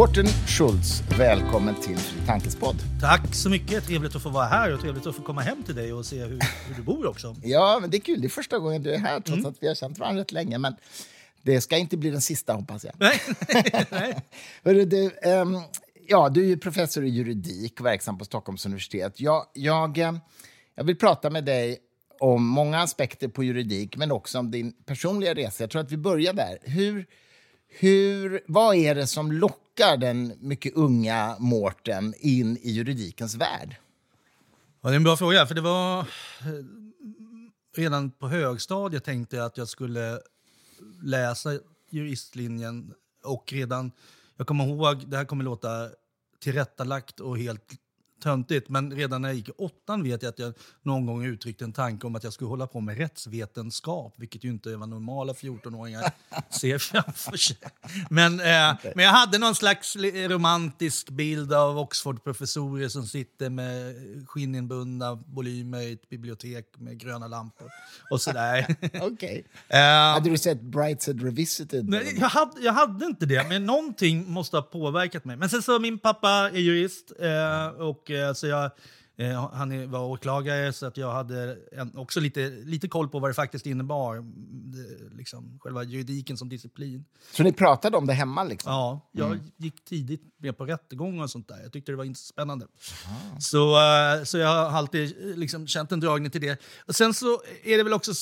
Mårten Schultz, välkommen till Fri Tankes podd. Tack så mycket. Trevligt att få vara här och trevligt att få komma hem till dig och se hur, hur du bor också. Ja, men det är kul. Det är första gången du är här, trots mm. att vi har känt varandra rätt länge. Men det ska inte bli den sista, hoppas jag. Nej. Nej. Hörru, du, um, ja, du är professor i juridik och verksam på Stockholms universitet. Jag, jag, ehm, jag vill prata med dig om många aspekter på juridik, men också om din personliga resa. Jag tror att vi börjar där. Hur, hur, vad är det som lockar den mycket unga Mårten in i juridikens värld? Ja, det är en bra fråga. För det var... Redan på högstadiet tänkte jag att jag skulle läsa juristlinjen. Och redan... Jag kommer ihåg, det här kommer låta tillrättalagt och helt töntigt, men redan när jag gick i åttan vet jag att jag någon gång uttryckte en tanke om att jag skulle hålla på med rättsvetenskap, vilket ju inte är vad normala 14-åringar ser framför sig. Men, eh, men jag hade någon slags romantisk bild av Oxford-professorer som sitter med skinninbundna volymer i ett bibliotek med gröna lampor och sådär. Okay. Uh, hade du sett Brightside Revisited? Nej, jag, hade, jag hade inte det, men någonting måste ha påverkat mig. Men sen så, min pappa är jurist uh, och Eh, så jag, eh, han var åklagare, så att jag hade också lite, lite koll på vad det faktiskt innebar. liksom, själva juridiken som disciplin. Så ni pratade om det hemma? Liksom? Ja, jag mm. gick tidigt med på rättegångar och sånt där. Jag tyckte det var spännande. Så, eh, så jag har alltid liksom, känt en dragning till det. Och sen så är det väl också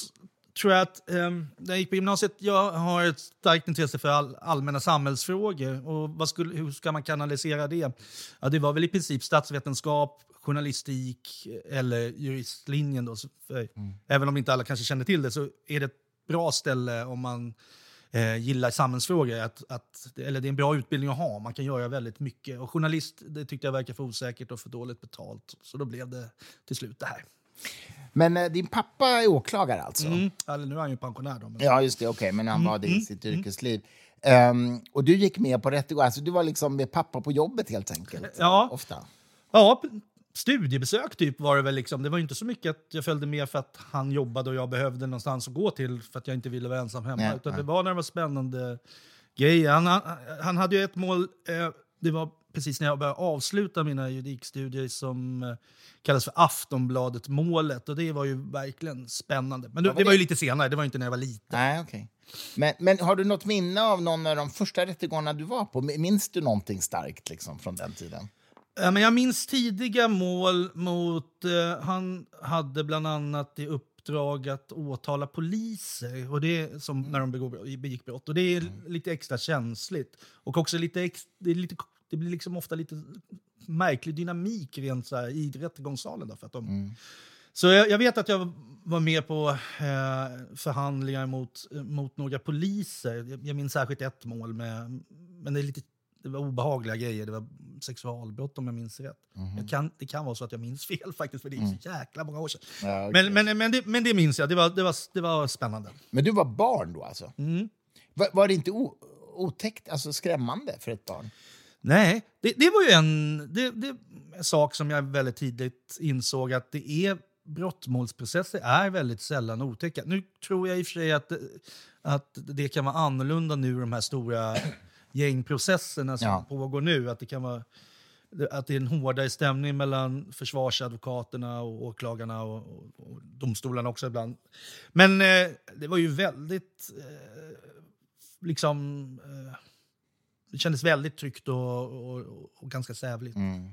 tror jag att um, när jag gick på gymnasiet, jag har ett starkt intresse för all, allmänna samhällsfrågor. Och skulle, hur ska man kanalisera det? Ja, det var väl i princip statsvetenskap, journalistik eller juristlinjen. Då. För, mm. Även om inte alla kanske känner till det så är det ett bra ställe om man eh, gillar samhällsfrågor. Att, att, eller det är en bra utbildning att ha. Man kan göra väldigt mycket. Och journalist det tyckte jag verkar för osäkert och för dåligt betalt. Så då blev det till slut det här. Men eh, din pappa är åklagare alltså? Mm. Eller nu är han ju pensionär. Då, men... Ja, just det. Okej, okay, men han mm. var det i mm. sitt mm. yrkesliv. Um, och du gick med på rättegång? Alltså, du var liksom med pappa på jobbet helt enkelt? Ja. Ofta? Ja, studiebesök typ var det väl. Liksom. Det var inte så mycket att jag följde med för att han jobbade och jag behövde någonstans att gå till för att jag inte ville vara ensam hemma. Nej, utan nej. det var när det var spännande grejer. Han, han, han hade ju ett mål. Eh, det var precis när jag började avsluta mina juridikstudier som eh, kallas för Aftonbladet-målet. Och det var ju verkligen spännande. Men det, det var ju lite senare, det var inte när jag var liten. Nej, okay. men, men har du något minne av någon av de första rättegångarna du var på? Minns du någonting starkt liksom, från den tiden? Ja, men jag minns tidiga mål mot... Eh, han hade bland annat i uppdrag att åtala poliser och det som när de begick brott. Och det är mm. lite extra känsligt. Och också lite, ex, det är lite det blir liksom ofta lite märklig dynamik rent så här, i rättegångssalen. Då, för att de, mm. Så jag, jag, vet att jag var med på eh, förhandlingar mot, mot några poliser. Jag, jag minns särskilt ett mål, med, men det, är lite, det var obehagliga grejer. Det var sexualbrott om jag minns rätt. Mm. Kan, det kan vara så att jag minns fel faktiskt, för det är mm. så jäkla många år sedan. Ja, okay. men, men, men, det, men det minns jag, det var, det, var, det var spännande. Men du var barn då alltså? Mm. Var, var det inte otäckt, alltså skrämmande för ett barn? Nej, det, det var ju en, det, det, en sak som jag väldigt tidigt insåg att det är brottmålsprocesser är väldigt sällan otäcka. Nu tror jag i och för sig att, att det kan vara annorlunda nu, de här stora gängprocesserna som ja. pågår nu. Att det kan vara att det är en hårdare stämning mellan försvarsadvokaterna och åklagarna och, och, och domstolarna också ibland. Men eh, det var ju väldigt eh, liksom eh, det kändes väldigt tryggt och, och, och ganska sävligt. Mm.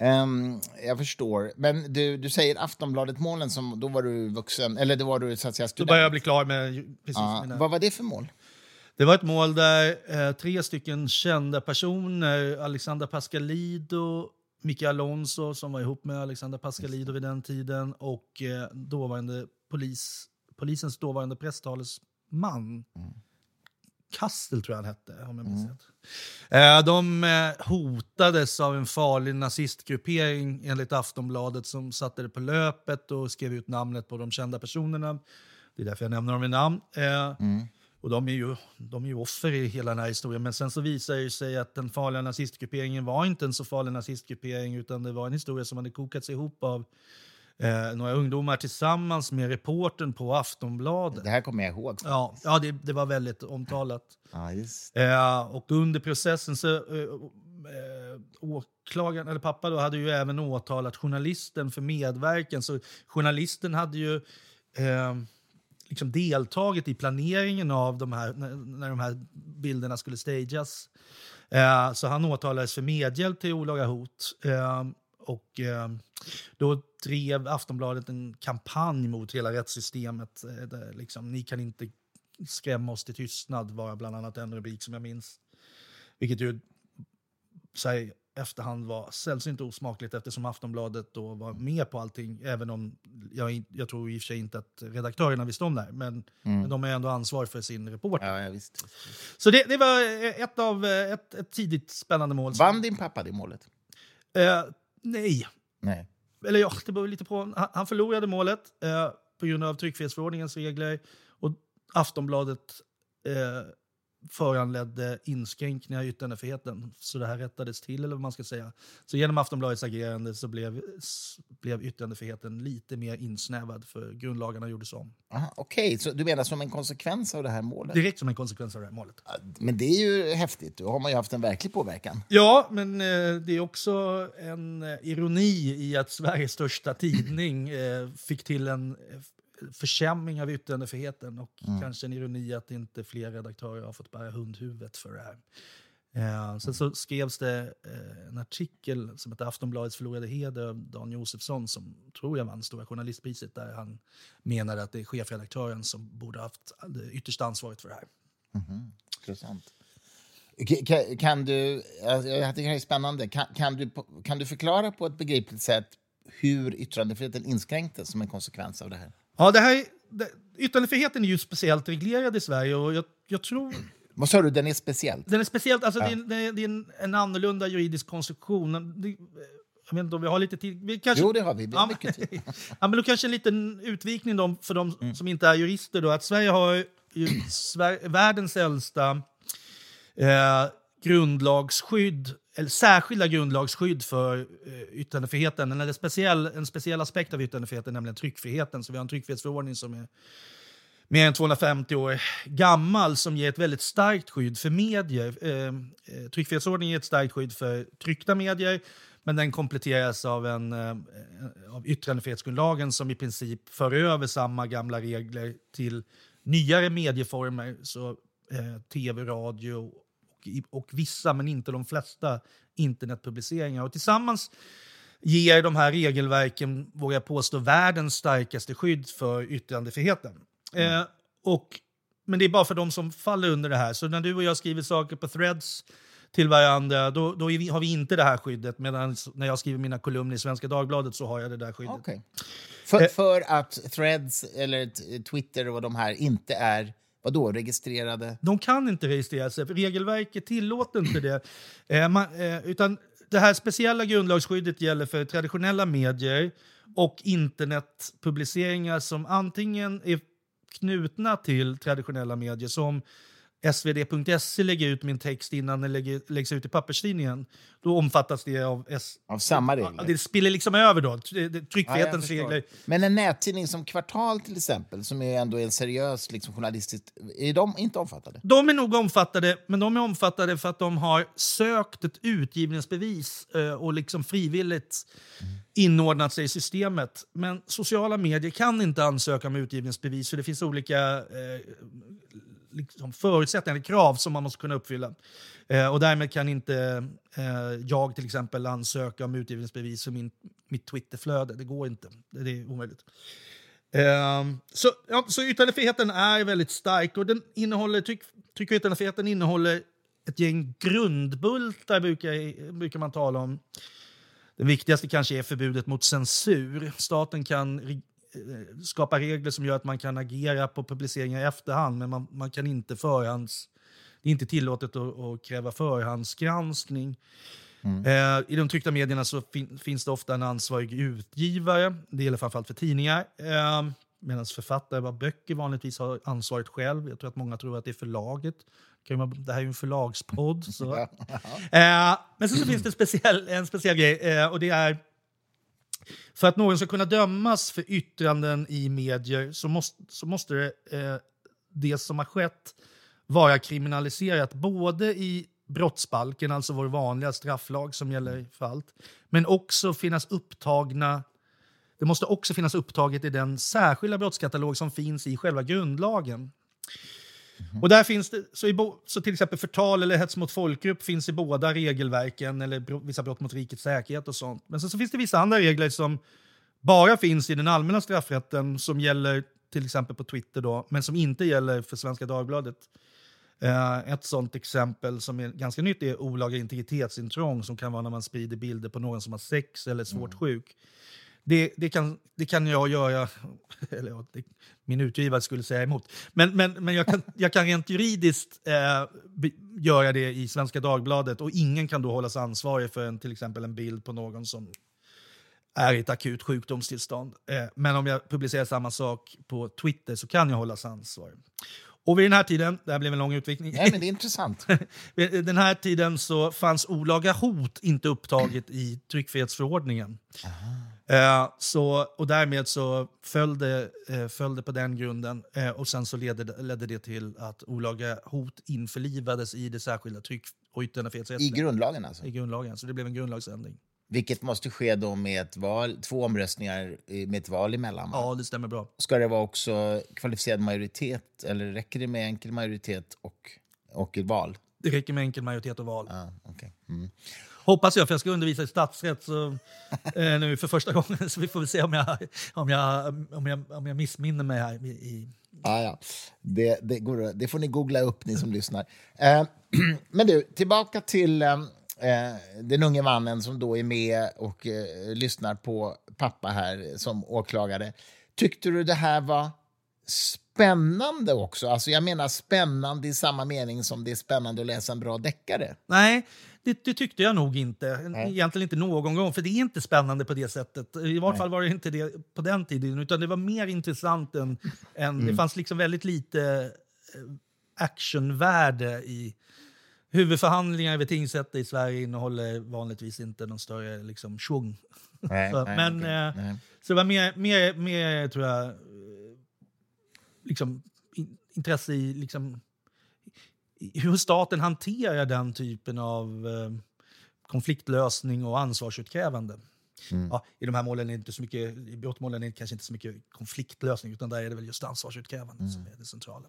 Um, jag förstår. Men du, du säger Aftonbladet-målen, som, då var du vuxen, eller då var du så att säga student? Då började jag bli klar med precis uh, mina... Vad var det för mål? Det var ett mål där eh, tre stycken kända personer, Alexander Pascalido, Micke Alonso som var ihop med Alexander Pascalido vid den tiden och eh, dåvarande polis, polisens dåvarande presstalesman. Mm. Kastel tror jag han hette, om jag minns mm. rätt. Eh, de eh, hotades av en farlig nazistgruppering enligt Aftonbladet som satte det på löpet och skrev ut namnet på de kända personerna. Det är därför jag nämner dem i namn. Eh, mm. Och de är, ju, de är ju offer i hela den här historien. Men sen så visar det sig att den farliga nazistgrupperingen var inte en så farlig nazistgruppering utan det var en historia som hade kokats ihop av eh, några ungdomar tillsammans med reportern på Aftonbladet. Det här kommer jag ihåg. Ja, ja det, det var väldigt omtalat. Ja, just. Eh, och under processen så eh, eh, åklagaren, eller pappa då, hade ju även åtalat journalisten för medverkan. Så journalisten hade ju eh, liksom deltagit i planeringen av de här, när, när de här bilderna skulle stageas. Eh, så han åtalades för medhjälp till olaga hot. Eh, och eh, då drev Aftonbladet en kampanj mot hela rättssystemet. Eh, liksom, ni kan inte skrämma oss till tystnad var bland annat en rubrik som jag minns. Vilket ju så här, efterhand var sällsynt osmakligt eftersom Aftonbladet då var med på allting. Även om jag, jag tror i och för sig inte att redaktörerna visste om det här. Men, Mm. men de är ändå ansvar för sin reporter. Ja, ja, visst. Så det, det var ett av eh, ett, ett tidigt spännande mål. Vann din pappa det målet? Eh, nej. Nej. Eller ja, det beror lite på. Han, han förlorade målet eh, på grund av tryckfrihetsförordningens regler. Och Aftonbladet eh, föranledde inskränkningar i yttrandefriheten. Så det här rättades till, eller vad man ska säga. Så genom Aftonbladets agerande så blev, blev yttrandefriheten lite mer insnävad, för grundlagarna gjordes om. Okej, så du menar som en konsekvens av det här målet? Direkt som en konsekvens av det här målet. Men det är ju häftigt. Då har man ju haft en verklig påverkan. Ja, men eh, det är också en eh, ironi i att Sveriges största tidning eh, fick till en försämring av yttrandefriheten och kanske en ironi att inte fler redaktörer har fått bära hundhuvudet för det här. Eh, sen så skrevs det eh, en artikel som heter Aftonbladets förlorade heder av Dan Josefsson som tror jag vann Stora journalistpriset där han menade att det är chefredaktören som borde ha haft det yttersta ansvaret för det här. Intressant. K- Kan, kan du, alltså, jag tycker det här är spännande. Kan, kan, du, kan du förklara på ett begripligt sätt hur yttrandefriheten inskränktes som en konsekvens av det här? Ja, det här, det, yttrandefriheten är ju speciellt reglerad i Sverige och jag, jag tror Vad sa du, den är speciell? den är speciellt, alltså det, är, det är- det är en, en annorlunda juridisk konstruktion. Det, jag vet inte om vi har lite tid. Vi kanske, Jo, det har vi. Vi har Ja, mycket tid. ja, men då kanske en liten utvikning då, för de Mm. som inte är jurister. Då, att Sverige har ju Sver världens äldsta eh, grundlagsskydd, eller särskilda grundlagsskydd för eh, yttrandefriheten. En, eller speciell, en speciell aspekt av yttrandefriheten, nämligen tryckfriheten. Så vi har en tryckfrihetsförordning som är mer än 250 år gammal som ger ett väldigt starkt skydd för medier. Eh, eh, tryckfrihetsförordningen ger ett starkt skydd för tryckta medier men den kompletteras av, en, eh, av yttrandefrihetsgrundlagen som i princip för över samma gamla regler till nyare medieformer. Så eh, tv, radio och, och vissa, men inte de flesta, internetpubliceringar. Och tillsammans ger de här regelverken, vågar jag påstå, världens starkaste skydd för yttrandefriheten. Eh, och, men det är bara för de som faller under det här. Så när du och jag skriver saker på threads till varandra, då, då vi, har vi inte det här skyddet. Medan när jag skriver mina kolumner i Svenska Dagbladet så har jag det där skyddet. Okej. För, för att Threads eller Twitter och de här inte är vadå, registrerade? De kan inte registrera sig, för regelverket tillåter inte det. Eh, man, eh, utan det här speciella grundlagsskyddet gäller för traditionella medier och internetpubliceringar som antingen är knutna till traditionella medier, som svd.se lägger ut min text innan den lägger, läggs ut i papperstidningen. Då omfattas det av... S Av samma Ja, regler? det spiller liksom över då, Ja, tryckfrihetens förstår. regler. Men en nättidning som Kvartal till exempel, som är ändå en seriös liksom, journalistisk... Är de inte omfattade? De är nog omfattade, men de är omfattade för att de har sökt ett utgivningsbevis eh, och liksom frivilligt inordnat sig i systemet. Men sociala medier kan inte ansöka om utgivningsbevis för det finns olika eh, liksom förutsättningar, eller krav som man måste kunna uppfylla. Eh, och därmed kan inte eh, jag till exempel ansöka om utgivningsbevis för min, mitt Twitterflöde. Det går inte. Det, det är omöjligt. Eh, så, ja, så yttrandefriheten är väldigt stark och den innehåller, tryck, tryck och yttrandefriheten innehåller ett gäng grundbultar brukar, brukar man tala om. Den viktigaste kanske är förbudet mot censur. Staten kan skapa regler som gör att man kan agera på publiceringar i efterhand men man, man kan inte förhands... Det är inte tillåtet att, att kräva förhandsgranskning. Eh, I de tryckta medierna så fin, finns det ofta en ansvarig utgivare. Det gäller framförallt för tidningar. Eh, Medan författare av böcker vanligtvis har ansvaret själv. Jag tror att många tror att det är förlaget. Det här är ju en förlagspodd. Så. Eh, men sen så finns det en speciell, en speciell grej eh, och det är för att någon ska kunna dömas för yttranden i medier så måste, så måste det, eh, det som har skett vara kriminaliserat både i brottsbalken, alltså vår vanliga strafflag som gäller för allt, men också finnas upptagna det måste också finnas upptaget i den särskilda brottskatalog som finns i själva grundlagen. Och där finns det, så, i bo, så till exempel förtal eller hets mot folkgrupp finns i båda regelverken, eller bro, vissa brott mot rikets säkerhet och sånt. Men så, så finns det vissa andra regler som bara finns i den allmänna straffrätten som gäller till exempel på Twitter då, men som inte gäller för Svenska Dagbladet. Uh, ett sånt exempel som är ganska nytt är olaga integritetsintrång som kan vara när man sprider bilder på någon som har sex eller är svårt mm. sjuk. Det, det, kan, det kan jag göra, eller det, min utgivare skulle säga emot, men, men, men jag, kan, jag kan rent juridiskt eh, göra det i Svenska Dagbladet och ingen kan då hållas ansvarig för en, till exempel en bild på någon som är i ett akut sjukdomstillstånd. Eh, men om jag publicerar samma sak på Twitter så kan jag hållas ansvarig. Och vid den här tiden, det här blev en lång utvikning. Nej, men det är intressant. vid den här tiden så fanns olaga hot inte upptaget i tryckfrihetsförordningen. Eh, så, och därmed så föll det, eh, föll det på den grunden eh, och sen så ledde, ledde det till att olaga hot införlivades i det särskilda tryck och yttrandefrihetsrätten. I grundlagen alltså? I grundlagen, så det blev en grundlagsändring. Vilket måste ske då med ett val, två omröstningar med ett val emellan? Ja, det stämmer bra. Ska det vara också kvalificerad majoritet eller räcker det med enkel majoritet och, och val? Det räcker med enkel majoritet och val. Ah, okay. mm. Hoppas jag, för jag ska undervisa i statsrätt så, eh, nu för första gången. Så vi får väl se om jag, om jag, om jag, om jag missminner mig här. I, Ah, ja. det, det, går, det får ni googla upp, ni som lyssnar. Eh, men du, tillbaka till eh, eh, den unge mannen som då är med och eh, lyssnar på pappa här som åklagare. Tyckte du det här var spännande också? Alltså jag menar spännande i samma mening som det är spännande att läsa en bra deckare. Nej, det, det, tyckte jag nog inte. Nej. Egentligen inte någon gång, för det är inte spännande på det sättet. I vart fall var det inte det på den tiden, utan det var mer intressant än... än mm. Det fanns liksom väldigt lite eh, actionvärde i... Huvudförhandlingar vid tingsrätter i Sverige innehåller vanligtvis inte någon större liksom, tjong. Nej, så, nej, men, okay. eh, så det var mer, mer, mer tror jag, eh, liksom, intresse i liksom, hur staten hanterar den typen av eh, konfliktlösning och ansvarsutkrävande. Mm. Ja, I de här målen är inte så mycket, i brottmålen är det kanske inte så mycket konfliktlösning utan där är det väl just ansvarsutkrävande mm. som är det centrala.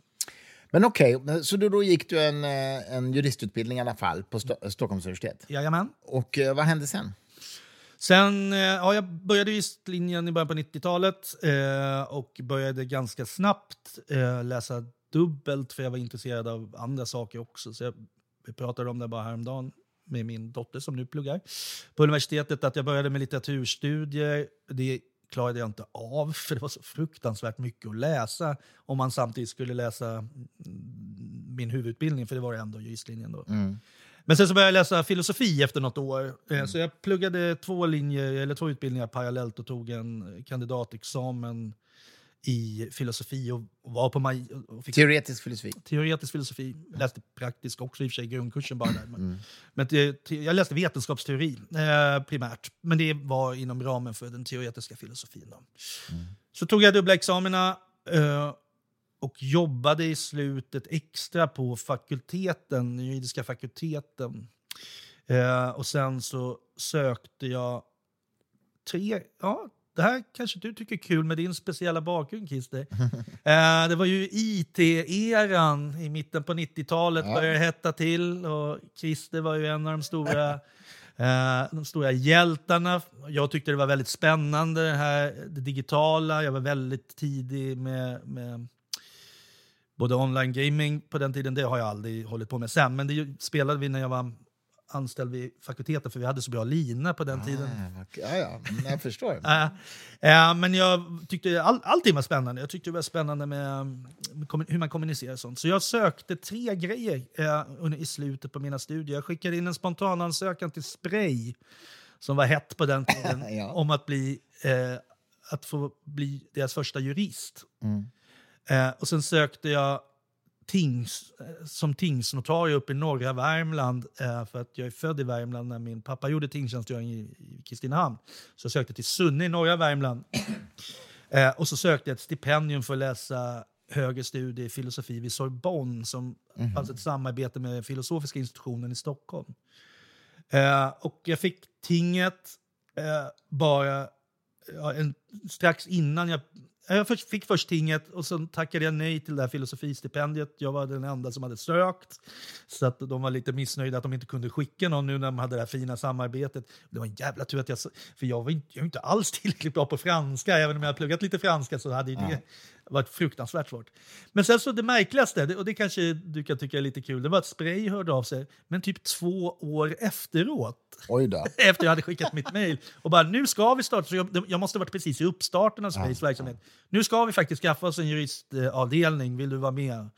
Men okej, okay, så då, då gick du en, eh, en juristutbildning i alla fall på Sto Stockholms universitet? Jajamän. Och eh, vad hände sen? Sen, ja, jag började juristlinjen i början på 90-talet eh, och började ganska snabbt eh, läsa dubbelt för jag var intresserad av andra saker också. Så jag, vi pratade om det bara häromdagen med min dotter som nu pluggar på universitetet, att jag började med litteraturstudier. Det klarade jag inte av, för det var så fruktansvärt mycket att läsa om man samtidigt skulle läsa min huvudutbildning, för det var ändå juristlinjen då. Mm. Men sen så började jag läsa filosofi efter något år. Mm. Så jag pluggade två, linjer, eller två utbildningar parallellt och tog en kandidatexamen i filosofi och var på maj, och fick, Teoretisk filosofi? Teoretisk filosofi. Läste praktisk också i och för sig, grundkursen bara där. Men, mm. men te, jag läste vetenskapsteori eh, primärt, men det var inom ramen för den teoretiska filosofin. Då. Mm. Så tog jag dubbla examina eh, och jobbade i slutet extra på fakulteten, juridiska fakulteten. Eh, och sen så sökte jag tre, ja, det här kanske du tycker är kul med din speciella bakgrund, Christer. eh, det var ju IT-eran i mitten på 90-talet, ja. började hetta till. Och Christer var ju en av de stora, eh, de stora hjältarna. Jag tyckte det var väldigt spännande, det, här, det digitala. Jag var väldigt tidig med, med både online gaming på den tiden, det har jag aldrig hållit på med sen, men det spelade vi när jag var anställd vid fakulteten för vi hade så bra lina på den ah, tiden. Ja, ja, jag förstår. äh, äh, men jag tyckte all, allting var spännande. Jag tyckte det var spännande med, med hur man kommunicerar sånt. Så jag sökte tre grejer äh, i slutet på mina studier. Jag skickade in en spontanansökan till Spray som var hett på den tiden, ja. om att, bli, eh, att få bli deras första jurist. Mm. Och sen sökte jag tings, eh, som tingsnotarie uppe i norra Värmland. Eh, för att jag är född i Värmland när min pappa gjorde tingstjänstgöring i, Kristinehamn. Så jag sökte till Sunne i norra Värmland. Eh, och så sökte jag ett stipendium för att läsa högre studier i filosofi vid Sorbonne som Mhm. fanns ett samarbete med Filosofiska institutionen i Stockholm. Och jag fick tinget bara ja, en, strax innan jag... Jag fick först tinget och sen tackade jag nej till det här filosofistipendiet. Jag var den enda som hade sökt. Så att de var lite missnöjda att de inte kunde skicka någon nu när de hade det här fina samarbetet. Det var en jävla tur att jag... För jag var inte, jag var inte alls tillräckligt bra på franska. Även om jag hade pluggat lite franska så hade ju det varit fruktansvärt svårt. Men sen så det märkligaste, och det kanske du kan tycka är lite kul, det var att Spray hörde av sig, men typ två år efteråt Oj då. efter jag hade skickat mitt mejl. Och bara, nu ska vi starta, så jag, jag måste ha varit precis i uppstarten av Sprays verksamhet. Nu ska vi faktiskt skaffa oss en juristavdelning, vill du vara med?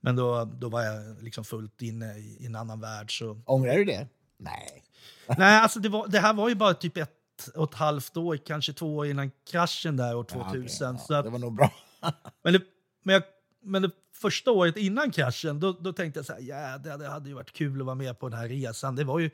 Men då, då var jag liksom fullt inne i, i en annan värld. Så. Ångrar du det? Nej. Nej, alltså det, var, det här var ju bara typ ett och ett halvt år, kanske två år innan kraschen där år 2000. Ja, så ja, att, det var nog bra. Men, det, men, jag, men det första året innan kraschen, då, då tänkte jag så här, ja, det, det hade ju varit kul att vara med på den här resan. Det var ju...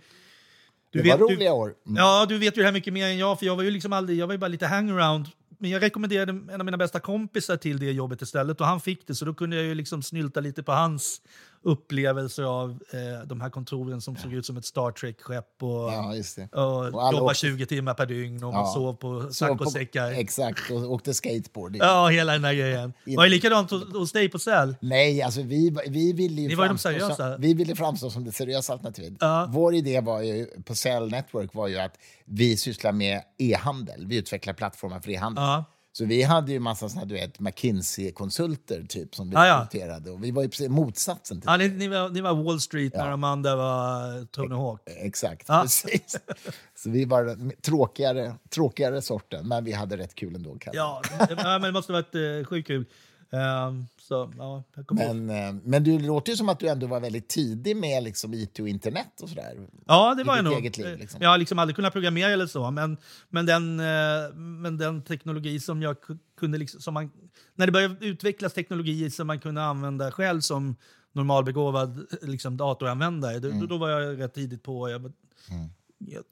Du Det var vet- du- roliga år. Mm. Ja, du vet ju det här mycket mer än jag, för jag var ju liksom aldrig, jag var ju bara lite hangaround. Men jag rekommenderade en av mina bästa kompisar till det jobbet istället och han fick det, så då kunde jag ju liksom snylta lite på hans upplevelser av eh, de här kontoren som såg ut som ett Star Trek-skepp och, Ja, och, Och jobba åkte- 20 timmar per dygn och man Ja. sov på saccosäckar. Exakt, och åkte skateboard. Ja, hela den där grejen. Var det likadant hos, dig på Säl? Nej, alltså vi, vi ville ju Ni var de framstå seriösa. Som, vi ville framstå som det seriösa alternativet. Ja. Vår idé var ju, på Cell Network var ju att vi sysslar med e-handel. Vi utvecklar plattformar för e-handel. Ja. Så vi hade ju massa såna, du vet, McKinsey-konsulter typ som vi Ja, ja. rekryterade. Och vi var ju precis motsatsen till Ja, ni, ni, var, ni var Wall Street när de andra var Tony Hawk. Exakt, Ja. precis. Så vi var tråkigare, tråkigare sorten, men vi hade rätt kul ändå. Ja, det, ja, men det måste ha varit eh, sjukt kul. Ehm, så, ja. Men, eh, men du låter ju som att du ändå var väldigt tidig med liksom IT och internet och sådär. Ja, det var jag nog. liv, liksom. Jag har liksom aldrig kunnat programmera eller så, men, men, den, eh, men den teknologi som jag ku- kunde... Liksom, som man, när det började utvecklas teknologi som man kunde använda själv som normalbegåvad liksom, datoranvändare, då, då, då var jag rätt tidigt på. Jag, Mm.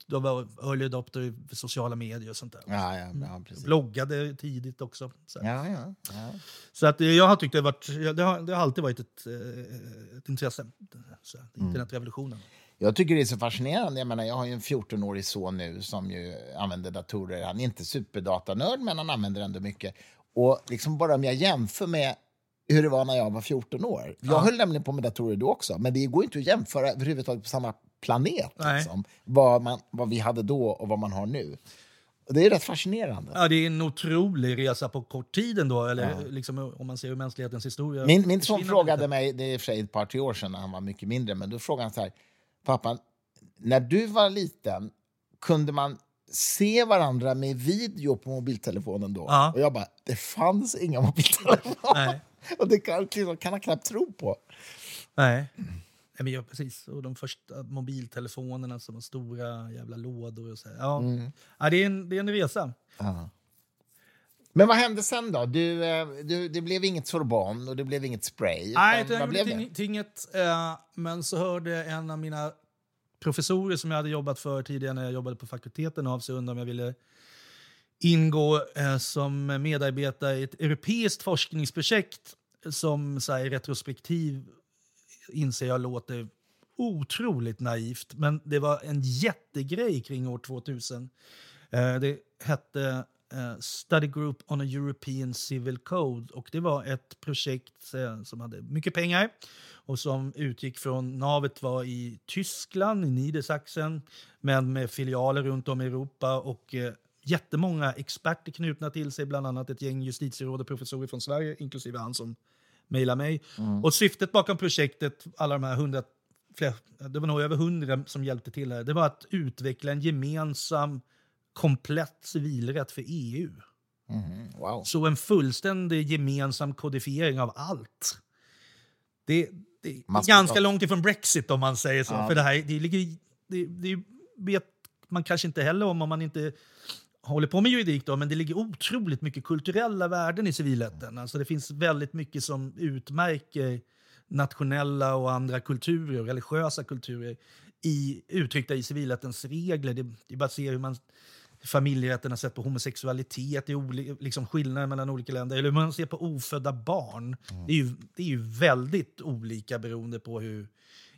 Då var jag early adopter för sociala medier och sånt där. Ja, ja, ja precis. Bloggade tidigt också. Så, Ja, ja, ja. så att, eh, jag har tyckt det, varit, det, har, det har alltid varit ett, eh, ett intresse. Så, Mm. internetrevolutionen. Jag tycker det är så fascinerande. Jag, menar, jag har ju en 14-årig son nu som ju använder datorer. Han är inte superdatanörd, men han använder ändå mycket. Och liksom bara om jag jämför med hur det var när jag var 14 år. Jag höll nämligen på med datorer då också, men det går inte att jämföra överhuvudtaget på samma planet. Liksom, vad, man, vad vi hade då och vad man har nu. Det är rätt fascinerande. Ja, det är en otrolig resa på kort tid ändå, eller liksom, om man ser hur mänsklighetens historia... Min, min son frågade mig, det är för sig ett par, tre år sedan när han var mycket mindre, men då frågade han så här, pappa, när du var liten, kunde man se varandra med video på mobiltelefonen då? Ja. Och jag bara, det fanns inga mobiltelefoner. Nej. Och det kan, liksom, kan han knappt tro på. Nej. Nej, men ja, precis. Och de första mobiltelefonerna som var stora jävla lådor och så här. Ja. Mm. Ja, det, är en, det är en resa. Men vad hände sen då? Du, eh, du, det blev inget Sorbonne och det blev inget spray. Nej, blev gjorde ting, tinget. Eh, men så hörde en av mina professorer som jag hade jobbat för tidigare när jag jobbade på fakulteten av sig undra om jag ville ingå eh, som medarbetare i ett europeiskt forskningsprojekt som så här, i retrospektiv inser jag låter otroligt naivt. Men det var en jättegrej kring år 2000. Eh, det hette eh, Study Group on a European Civil Code och det var ett projekt eh, som hade mycket pengar och som utgick från, navet var i Tyskland, i Niedersachsen, men med filialer runt om i Europa och eh, jättemånga experter knutna till sig, bland annat ett gäng justitieråd och professorer från Sverige, inklusive han som mejlade mig. Och syftet bakom projektet, alla de här hundra, det var nog över hundra som hjälpte till här, det var att utveckla en gemensam komplett civilrätt för EU. Mhm, Wow. Så en fullständig gemensam kodifiering av allt. Det, det är ganska långt ifrån Brexit om man säger så. Ja. För det här det ligger, det, det vet man kanske inte heller om om man inte håller på med juridik då, men det ligger otroligt mycket kulturella värden i civilrätten. Alltså det finns väldigt mycket som utmärker nationella och andra kulturer, religiösa kulturer, i, uttryckta i civilrättens regler. Det, det är bara att se hur man familjerätten har sett på homosexualitet, det är liksom skillnader mellan olika länder, eller hur man ser på ofödda barn. Mm. Det, är ju, det är ju väldigt olika beroende på hur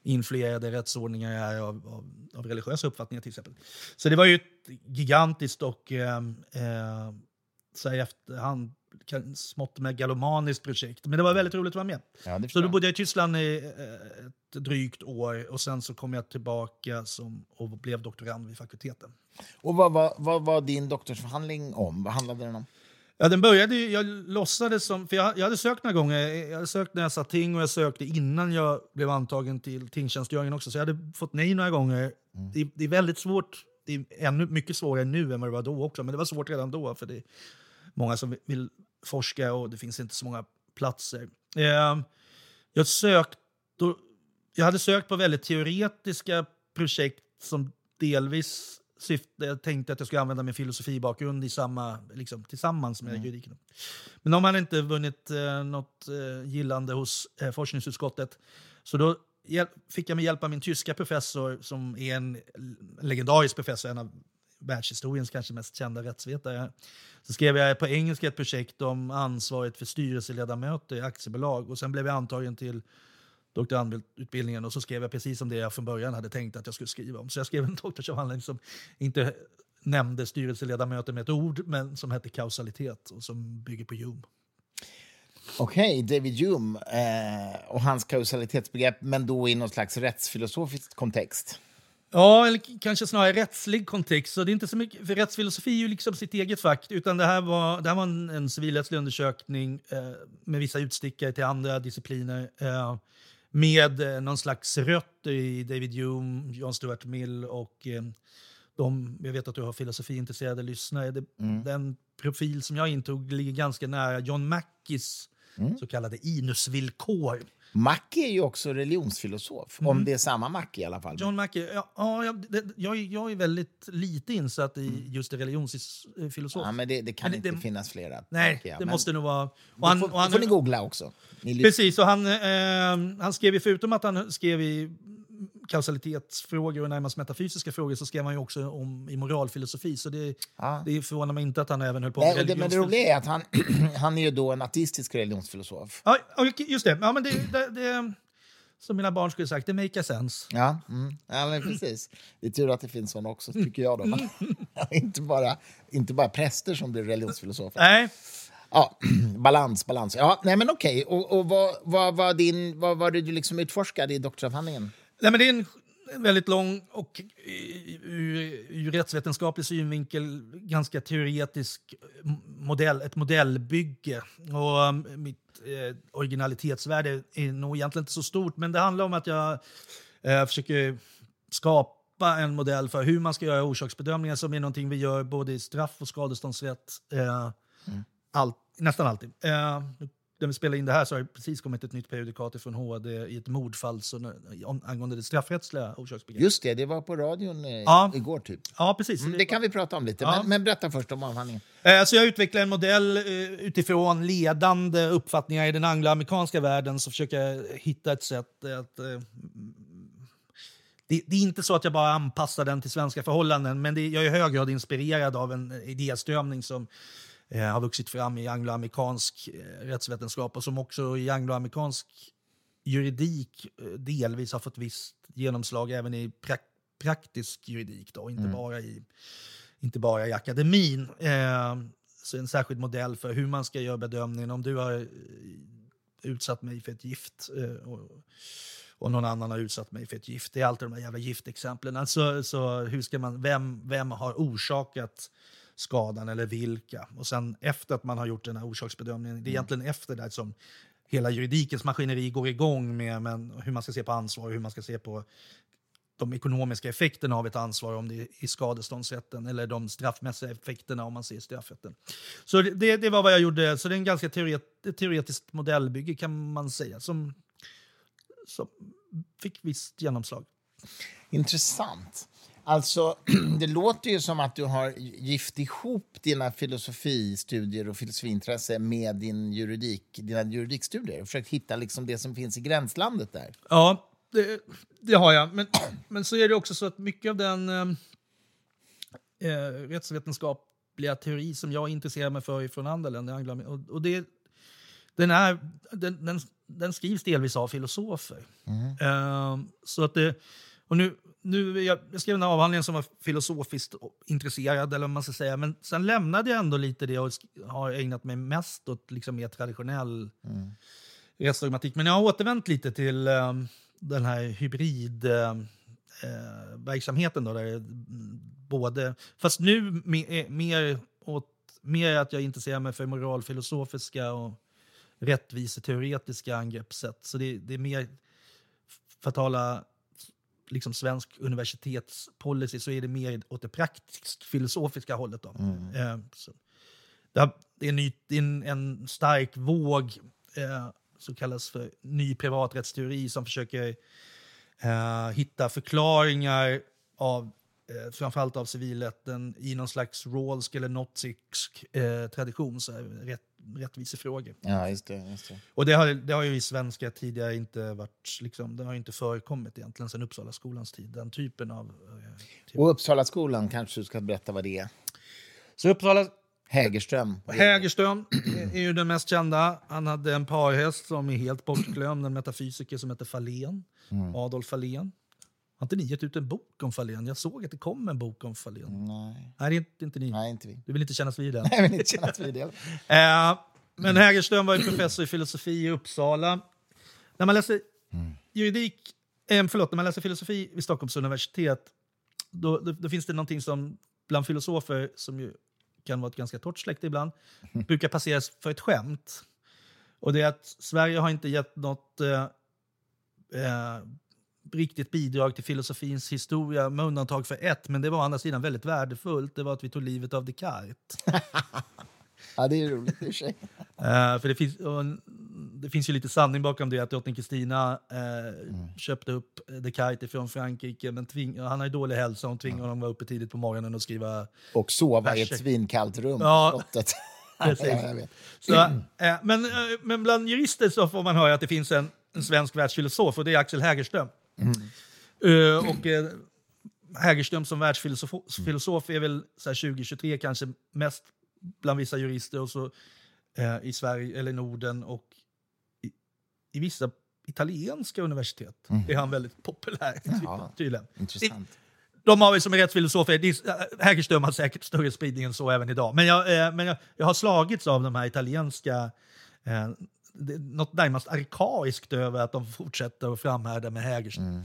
influerade rättsordningar är av, av, av religiösa uppfattningar till exempel. Så det var ju ett gigantiskt och eh, eh, så här i efterhand smått megalomaniskt projekt. Men det var väldigt roligt att vara med. Ja, så då bodde jag i Tyskland i eh, ett drygt år och sen så kom jag tillbaka som, och blev doktorand vid fakulteten. Och vad var vad, vad din doktorsförhandling om? Vad handlade den om? Ja, den började jag låtsades som, för jag, jag hade sökt några gånger. Jag hade sökt när jag satt ting och jag sökte innan jag blev antagen till tingtjänstgöringen också. Så jag hade fått nej några gånger. Mm. Det, det, är väldigt svårt, det är ännu mycket svårare nu än vad det var då också. Men det var svårt redan då för det är många som vill forska och det finns inte så många platser. Eh, jag, sökt, då, jag hade sökt på väldigt teoretiska projekt som delvis syfte, jag tänkte att jag skulle använda min filosofibakgrund i samma, liksom, tillsammans med mm. juridiken. Men de hade inte vunnit eh, något eh, gillande hos eh, forskningsutskottet. Så då fick jag med hjälp av min tyska professor, som är en legendarisk professor, en av världshistoriens kanske mest kända rättsvetare. Så skrev jag på engelska ett projekt om ansvaret för styrelseledamöter i aktiebolag och sen blev jag antagen till doktorandutbildningen och så skrev jag precis om det jag från början hade tänkt att jag skulle skriva om. Så jag skrev en doktorsavhandling som inte nämnde styrelseledamöter med ett ord, men som hette kausalitet och som bygger på Hume. Okej, okay, David Hume eh, och hans kausalitetsbegrepp, men då i någon slags rättsfilosofisk kontext. Ja, eller kanske snarare rättslig kontext. Så det är inte så mycket, för rättsfilosofi är ju liksom sitt eget fack. Utan det här var, det här var en, en civilrättslig undersökning eh, med vissa utstickare till andra discipliner. Eh, med eh, någon slags rötter i David Hume, John Stuart Mill och eh, de, jag vet att du har filosofiintresserade lyssnare. Det, mm. Den profil som jag intog ligger ganska nära John Mackies mm. så kallade inusvillkor. Mackie är ju också religionsfilosof, mm. om det är samma Mackie i alla fall. John Mackie, ja, ja jag, jag, jag, är väldigt lite insatt i mm. just det religionsfilosof. Ja, men det, det kan men inte det, finnas flera. Nej, Mackie, det måste nog vara... Och han, får, och han, får ni googla också. Ni precis, och han, eh, han skrev ju förutom att han skrev i kausalitetsfrågor och närmast metafysiska frågor så skrev han ju också om i moralfilosofi. Så det, ja. det förvånar mig inte att han även höll på med det, Men det roliga är att han, han är ju då en ateistisk religionsfilosof. Ja, just det. Ja, men det, det, det som mina barn skulle sagt, det make sense. Ja, mm. ja men precis. Det är tur att det finns såna också, tycker jag. Då. inte, bara, inte bara präster som blir religionsfilosofer. Nej. Ja, balans, balans. Ja, nej men okej. Och, och vad, vad, vad, din, vad var det du liksom utforskade i doktorsavhandlingen? Nej, men det är en väldigt lång och ur, ur rättsvetenskaplig synvinkel ganska teoretisk modell, ett modellbygge. Och um, mitt eh, originalitetsvärde är nog egentligen inte så stort, men det handlar om att jag eh, försöker skapa en modell för hur man ska göra orsaksbedömningar som är någonting vi gör både i straff och skadeståndsrätt. Eh, mm. all, nästan alltid. Eh, när vi spelar in det här så har det precis kommit ett nytt prejudikat från HD i ett mordfall så, angående det straffrättsliga orsaksbegreppet. Just det, det var på radion eh, ja. igår typ. Ja, precis. Mm, det kan vi prata om lite, ja. men, men, berätta först om avhandlingen. Eh, så jag utvecklar en modell eh, utifrån ledande uppfattningar i den angloamerikanska världen så försöker jag hitta ett sätt att eh, det, det, är inte så att jag bara anpassar den till svenska förhållanden, men det, jag är i hög grad inspirerad av en idéströmning som eh, har vuxit fram i angloamerikansk eh, rättsvetenskap och som också i angloamerikansk juridik eh, delvis har fått visst genomslag även i prak praktisk juridik, då, inte, mm. bara i, inte bara i akademin. Eh, så en särskild modell för hur man ska göra bedömningen om du har eh, utsatt mig för ett gift eh, och, och någon annan har utsatt mig för ett gift. Det är alltid de här jävla giftexemplen. Alltså, så hur ska man, vem, vem har orsakat skadan eller vilka. Och sen efter att man har gjort den här orsaksbedömningen, det är mm. egentligen efter det som hela juridikens maskineri går igång med men, hur man ska se på ansvar och hur man ska se på de ekonomiska effekterna av ett ansvar, om det är i skadeståndsrätten eller de straffmässiga effekterna om man ser straffrätten. Så det, det var vad jag gjorde. Så det är en ganska teoret, teoretiskt modellbygge kan man säga, som, som fick visst genomslag. Intressant. Alltså, det låter ju som att du har gift ihop dina filosofistudier och filosofiintresse med din juridik, dina juridikstudier och försökt hitta liksom det som finns i gränslandet där. Ja, det, det har jag. Men, men så är det också så att mycket av den eh, eh rättsvetenskapliga teori som jag intresserar mig för från andra länder, och, och det, den, är, den, den, den skrivs delvis av filosofer. Mm. Uh, så att det, och nu, nu, jag, jag skrev en avhandling som var filosofiskt intresserad, eller man ska säga, men sen lämnade jag ändå lite det och har ägnat mig mest åt liksom mer traditionell mm. rättsdogmatik. Men jag har återvänt lite till um, den här hybridverksamheten. Där både, fast nu mer, mer, åt, mer att jag intresserar mig för moralfilosofiska och rättviseteoretiska angreppssätt. Så det, det är mer, för att tala liksom svensk universitetspolicy så är det mer åt det praktiskt filosofiska hållet. Då. Mm. Eh, det, är en, ny, en, en stark våg eh, som kallas för ny privaträttsteori som försöker eh, hitta förklaringar av eh, framförallt av civilrätten i någon slags rålsk eller nozisk eh, tradition, så här, rätt, rättvisefrågor. Ja, just det, just det. Och det har, det har ju i svenska tidigare inte varit, liksom, det har inte förekommit egentligen sedan Uppsala skolans tid, den typen av... Eh, typ. Och Uppsala skolan kanske du ska berätta vad det är? Så Uppsala... Hägerström. Hägerström är ju den mest kända. Han hade en parhäst som är helt bortglömd, en metafysiker som heter Fahlén, mm. Adolf Fahlén. Har inte ni gett ut en bok om Fahlén? Jag såg att det kom en bok om Fahlén. Nej. Nej, det är inte, inte ni. Nej, inte vi. Du vill inte kännas vid den? Nej, jag vill inte kännas vid det. eh, men Hägerström var ju professor i filosofi i Uppsala. När man läser mm. juridik, eh, förlåt, när man läser filosofi vid Stockholms universitet, då, då, då, finns det någonting som bland filosofer, som ju kan vara ett ganska torrt släkte ibland, brukar passeras för ett skämt. Och det är att Sverige har inte gett något eh, eh, riktigt bidrag till filosofins historia med undantag för ett, men det var å andra sidan väldigt värdefullt. Det var att vi tog livet av Descartes. ja, det är roligt i sig. uh, för det finns, det finns ju lite sanning bakom det att drottning Kristina uh, mm. köpte upp Descartes från Frankrike, men tving, han har ju dålig hälsa och tvingade mm. honom vara uppe tidigt på morgonen och skriva Och sova verser. i ett svinkallt rum ja. Precis. ja, så, uh, men, men bland jurister så får man höra att det finns en, en svensk världsfilosof och det är Axel Hägerström. Mm. Uh, och uh, Hägerström som världsfilosof är väl så 2023 kanske mest bland vissa jurister och så, uh, i Sverige eller Norden och i, i vissa italienska universitet mm. är han väldigt populär. Ja, tydligen. Intressant. De har väl som rättsfilosof, Hägerström har säkert större spridning än så även idag. Men jag, men jag, jag har slagits av de här italienska något närmast arkaiskt över att de fortsätter att framhärda med Hägerström. Mm.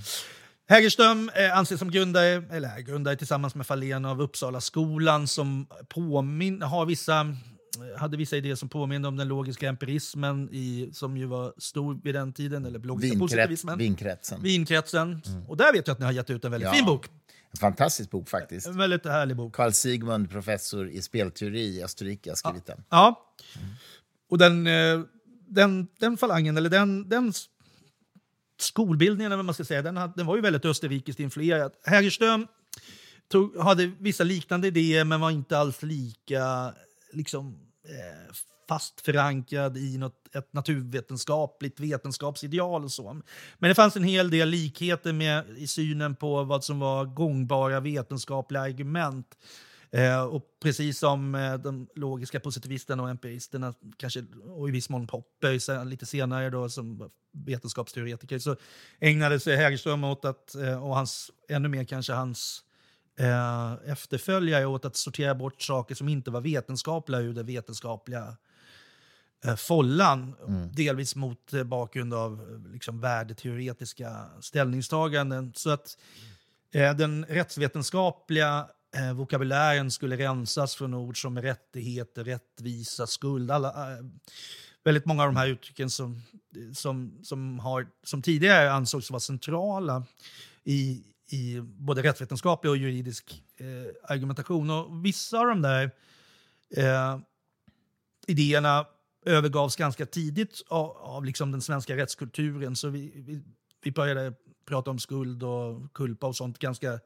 Hägerström eh, anses som grundare, eller grundare tillsammans med Fahlén av Uppsala skolan som påmin har vissa hade vissa idéer som påminner om den logiska empirismen i, som ju var stor vid den tiden. Eller logiska Vinkrets, positivismen. Vinkretsen. Vinkretsen. Mm. Och där vet jag att ni har gett ut en väldigt ja. fin bok. En fantastisk bok faktiskt. En väldigt härlig bok. Carl Sigmund, professor i spelteori i Österrike, har skrivit ja. den. Ja. Mm. Och den eh, den, den falangen, eller den, den skolbildningen, eller man ska säga, den, den var ju väldigt österrikiskt influerad. Hägerström tog, hade vissa liknande idéer, men var inte alls lika liksom, eh, fast förankrad i något, ett naturvetenskapligt vetenskapsideal. Och så. Men det fanns en hel del likheter med, i synen på vad som var gångbara vetenskapliga argument Eh, och precis som eh, de logiska positivisterna och empiristerna, kanske, och i viss mån Popper lite senare då, som vetenskapsteoretiker, så ägnade sig Hägerström åt att, eh, och hans, ännu mer kanske hans eh, efterföljare, åt att sortera bort saker som inte var vetenskapliga ur det vetenskapliga eh, follan. Mm. Delvis mot eh, bakgrund av liksom, värdeteoretiska ställningstaganden. Så att den rättsvetenskapliga eh, vokabulären skulle rensas från ord som rättigheter, rättvisa, skuld. Alla, eh, väldigt många av de här uttrycken som, som, som, har, som tidigare ansågs vara centrala i, i både rättsvetenskaplig och juridisk eh, argumentation. Och vissa av de där eh, idéerna övergavs ganska tidigt av, av liksom den svenska rättskulturen. Så vi, vi, vi började prata om skuld och kulpa och sånt ganska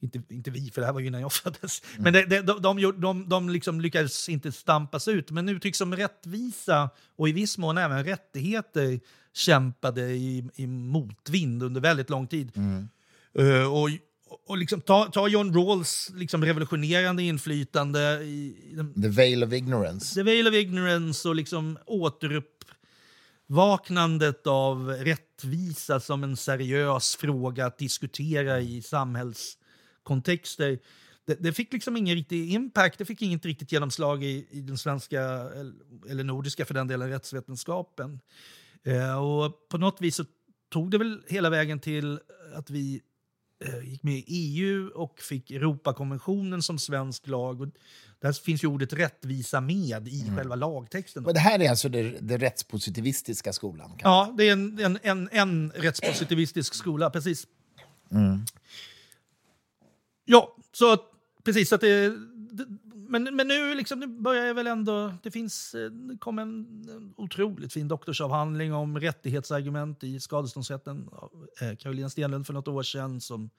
inte, inte vi, för det här var ju innan jag föddes. Mm. Men det, det, de, de, de, de liksom lyckades inte stampas ut. Men uttryck som rättvisa och i viss mån även rättigheter kämpade i, i motvind under väldigt lång tid. Mm. Uh, och och liksom ta, ta John Rawls liksom revolutionerande inflytande i, i The Veil of Ignorance. The Veil of Ignorance och liksom återuppvaknandet av rättvisa som en seriös fråga att diskutera i samhällskontexter. Det, det fick liksom ingen riktig impact, det fick inget riktigt genomslag i, i den svenska, eller nordiska för den delen, rättsvetenskapen. Eh, och på något vis så tog det väl hela vägen till att vi eh, gick med i EU och fick Europakonventionen som svensk lag. Och där finns ju ordet rättvisa med i mm. själva lagtexten. Och det här är alltså det rättspositivistiska skolan? Ja, det är en, en, en, en rättspositivistisk skola, precis. Mm. Ja, så precis att det, det men, men nu, liksom, nu börjar jag väl ändå... Det finns, eh, det kom en, otroligt fin doktorsavhandling om rättighetsargument i skadeståndsrätten av eh, Stenlund för något år sedan som,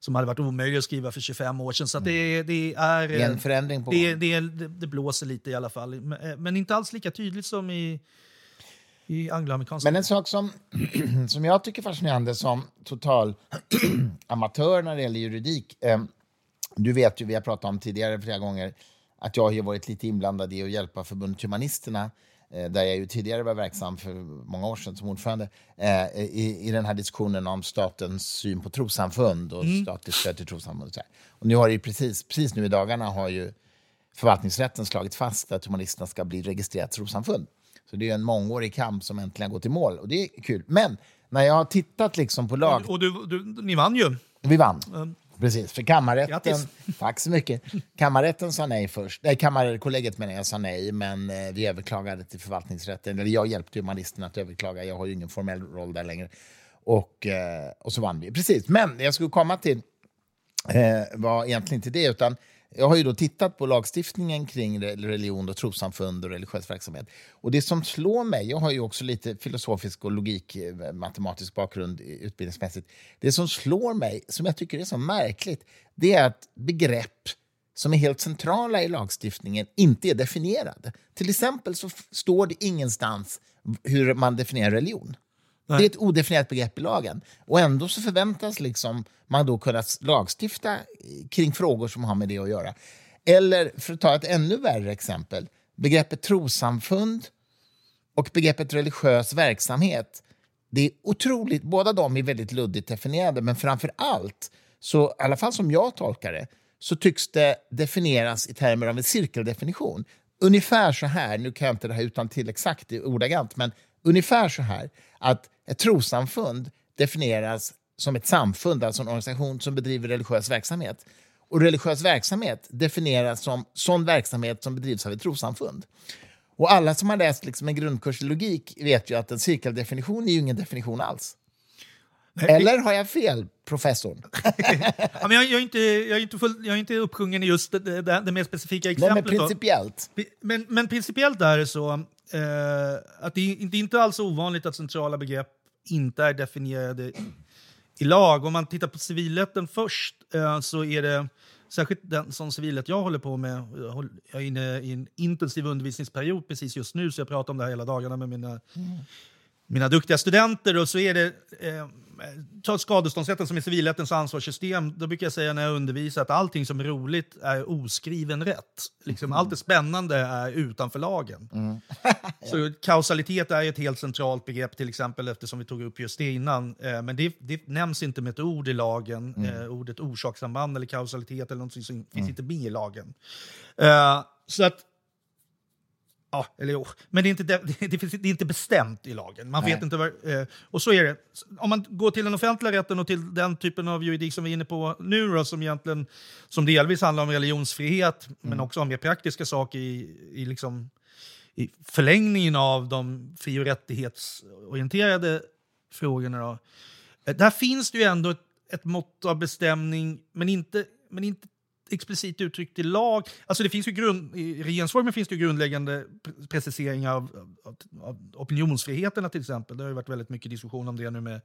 som hade varit omöjlig att skriva för 25 år sedan. Så det, mm. det, är... Det är en förändring på det, det, det, det blåser lite i alla fall. Men, eh, men inte alls lika tydligt som i, i angloamerikanska. Men en sak som, som jag tycker är fascinerande som total amatör när det gäller juridik eh, du vet ju, vi har pratat om tidigare flera gånger, att jag har varit lite inblandad i att hjälpa förbundet Humanisterna eh, där jag ju tidigare var verksam för många år sedan som ordförande, eh, i, i den här diskussionen om statens syn på trossamfund och mm. statligt stöd till trossamfund. Och, så här. och nu har det precis, precis nu i dagarna har ju förvaltningsrätten slagit fast att humanisterna ska bli registrerat trossamfund. Så det är en mångårig kamp som äntligen går till mål och det är kul. Men när jag har tittat liksom på lag... Och, och du, du, ni vann ju. Vi vann. Mm. Precis, för kammarrätten... Tack så mycket. Kammarrätten sa nej först. Nej, kammarkollegiet menar jag sa nej, men eh, vi överklagade till förvaltningsrätten. Eller jag hjälpte humanisterna att överklaga. Jag har ju ingen formell roll där längre. Och, eh, och så vann vi. Precis, men jag skulle komma till eh, var egentligen inte det, utan jag har ju då tittat på lagstiftningen kring religion och trossamfund och religiös verksamhet. Och det som slår mig, jag har ju också lite filosofisk och logik, eh, matematisk bakgrund eh, utbildningsmässigt. Det som slår mig, som jag tycker är så märkligt, det är att begrepp som är helt centrala i lagstiftningen inte är definierade. Till exempel så står det ingenstans hur man definierar religion. Nej. Det är ett odefinierat begrepp i lagen. Och ändå så förväntas liksom man då kunna lagstifta kring frågor som har med det att göra. Eller, för att ta ett ännu värre exempel, begreppet trossamfund och begreppet religiös verksamhet. Det är otroligt, båda de är väldigt luddigt definierade, men framför allt, så, i alla fall som jag tolkar det, så tycks det definieras i termer av en cirkeldefinition. Ungefär så här, nu kan jag inte det här utan till exakt ordagrant, men ungefär så här att ett trossamfund definieras som ett samfund, alltså en organisation som bedriver religiös verksamhet. Och religiös verksamhet definieras som sån verksamhet som bedrivs av ett trossamfund. Och alla som har läst liksom en grundkurs i logik vet ju att en cirkeldefinition är ju ingen definition alls. Eller har jag fel, professorn? ja, men jag, jag, är inte, jag, är inte full, jag är inte uppsjungen i just det, det, det mer specifika exemplet. Nej, men principiellt. Men, men principiellt är det så eh, att det, är inte alls ovanligt att centrala begrepp inte är definierade i lag. Om man tittar på civilrätten först eh, så är det särskilt den som civilrätt jag håller på med. Jag är inne i en intensiv undervisningsperiod precis just nu så jag pratar om det här hela dagarna med mina, mm. mina duktiga studenter. Och så är det eh, ta skadeståndsrätten som är civilrättens ansvarssystem. Då brukar jag säga när jag undervisar att allting som är roligt är oskriven rätt. Liksom, mm. Allt det spännande är utanför lagen. Mm. Så kausalitet är ett helt centralt begrepp till exempel eftersom vi tog upp just det innan. Eh, men det, det, nämns inte med ett ord i lagen. Mm. Eh, ordet orsakssamband eller kausalitet eller någonting som finns mm. inte med i lagen. Eh, så att Ja, eller jo. Men det är, inte, det, det, är inte bestämt i lagen. Man vet inte var, eh, och så är det. Om man går till den offentliga rätten och till den typen av juridik som vi är inne på nu, då, som, egentligen, som delvis handlar om religionsfrihet, mm. men också om mer praktiska saker i, i, liksom, i förlängningen av de fri och rättighetsorienterade frågorna. Då. Eh, där finns det ju ändå ett, ett mått av bestämning, men inte, men inte explicit uttryckt i lag. Alltså det finns ju grund, I regeringsformen finns det grundläggande preciseringar av, av, av opinionsfriheterna till exempel. Det har ju varit väldigt mycket diskussion om det nu med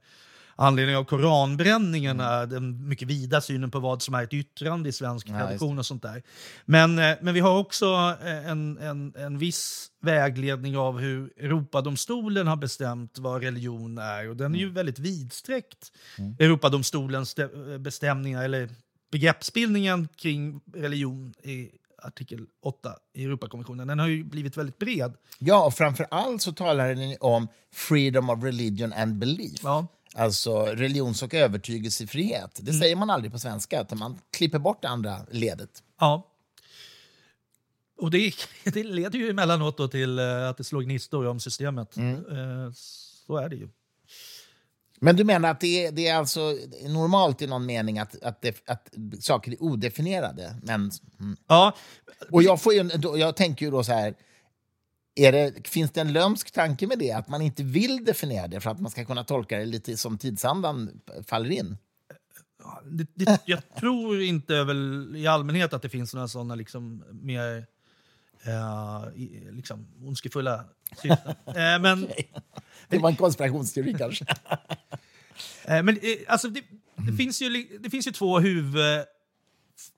anledning av koranbränningarna, den mycket vida synen på vad som är ett yttrande i svensk Ja, tradition och sånt där. Men, eh, men vi har också eh, en, en, en viss vägledning av hur Europadomstolen har bestämt vad religion är. Och den är ju väldigt vidsträckt, Europadomstolens de- bestämningar, eller begreppsbildningen kring religion i artikel 8 i Europakonventionen. Den har ju blivit väldigt bred. Ja, och framför allt så talar ni om freedom of religion and belief. Ja. Alltså religions och övertygelsefrihet. Det säger man aldrig på svenska, utan man klipper bort det andra ledet. Ja. Och det, det leder ju emellanåt till eh, att det slår gnistor om systemet. Eh, Så är det ju. Men du menar att det är, det är alltså normalt i någon mening att, att, det, att saker är odefinierade? Men, mm. Ja, Och jag, får ju, jag tänker ju då så här, är det, finns det en lömsk tanke med det? Att man inte vill definiera det för att man ska kunna tolka det lite som tidsandan faller in? det, det, jag tror inte väl i allmänhet att det finns några sådana liksom mer eh, liksom, ondskefulla. Eh, men Det var en konspirationsteori kanske. Eh, men eh, alltså, det, det, finns ju, det finns ju två huvud,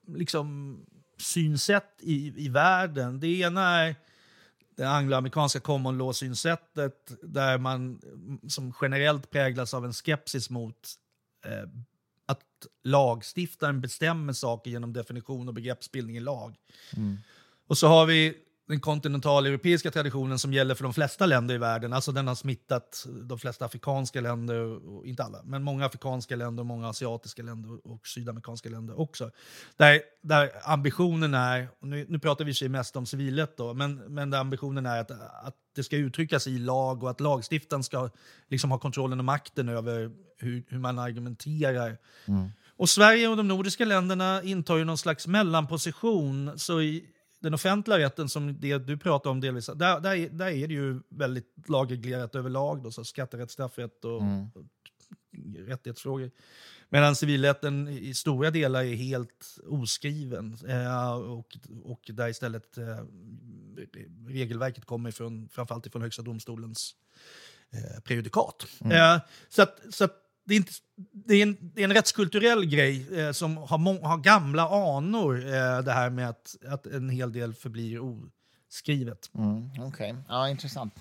liksom, synsätt i, i världen. Det ena är det angloamerikanska common law-synsättet där man mm, som generellt präglas av en skepsis mot eh, att lagstiftaren bestämmer saker genom definition och begreppsbildning i lag. Och så har vi den kontinentaleuropeiska traditionen som gäller för de flesta länder i världen. Alltså den har smittat de flesta afrikanska länder, och inte alla, men många afrikanska länder, många asiatiska länder och sydamerikanska länder också. Där, där ambitionen är, nu, nu pratar vi sig mest om civilrätt då, men, men där ambitionen är att, att det ska uttryckas i lag och att lagstiftaren ska liksom ha kontrollen och makten över hur, hur man argumenterar. Och Sverige och de nordiska länderna intar ju någon slags mellanposition. Så i den offentliga rätten, som det du pratar om delvis, där, där, är- där är det ju väldigt lagreglerat överlag. Då, så skatterätt, straffrätt och, och rättighetsfrågor. Medan civilrätten i stora delar är helt oskriven. Eh, och, och där istället eh, regelverket kommer från, framförallt från Högsta domstolens eh, prejudikat. Eh, så att, så att det, är inte, det, är en, det är en rättskulturell grej eh, som har, må, har gamla anor, eh, det här med att, att en hel del förblir oskrivet. Mm, Okej, ja, intressant.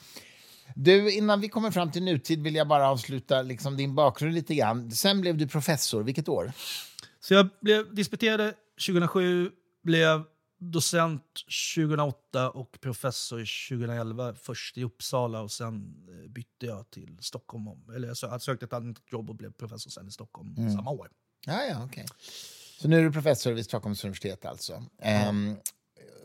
Du, innan vi kommer fram till nutid vill jag bara avsluta liksom, din bakgrund lite grann. Sen blev du professor. Vilket år? Så jag blev disputerade 2007, blev docent 2008 och professor 2011. Först i Uppsala och sen eh, bytte jag till Stockholm. om- Eller jag sö- jag sökte ett annat jobb och blev professor sen i Stockholm samma år. Ja, ja, okej. Så nu är du professor vid Stockholms universitet alltså. Ehm,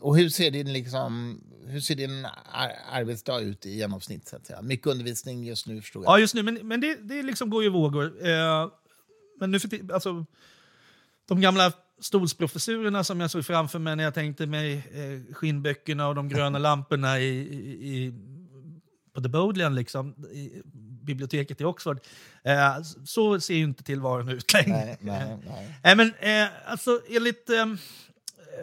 och hur ser din, liksom, hur ser din ar arbetsdag ut i genomsnitt? Så att säga? Mycket undervisning just nu förstår jag. Ja, just nu. Men, men det, det liksom går ju i vågor. Eh, men nu för alltså, de gamla stolsprofessurerna som jag såg framför mig när jag tänkte mig eh, skinnböckerna och de gröna lamporna i, i, på The Bodleian, liksom, i biblioteket i Oxford. Eh, så ser ju inte tillvaron ut längre. Nej, nej, nej. Nej, men, eh, alltså, enligt eh,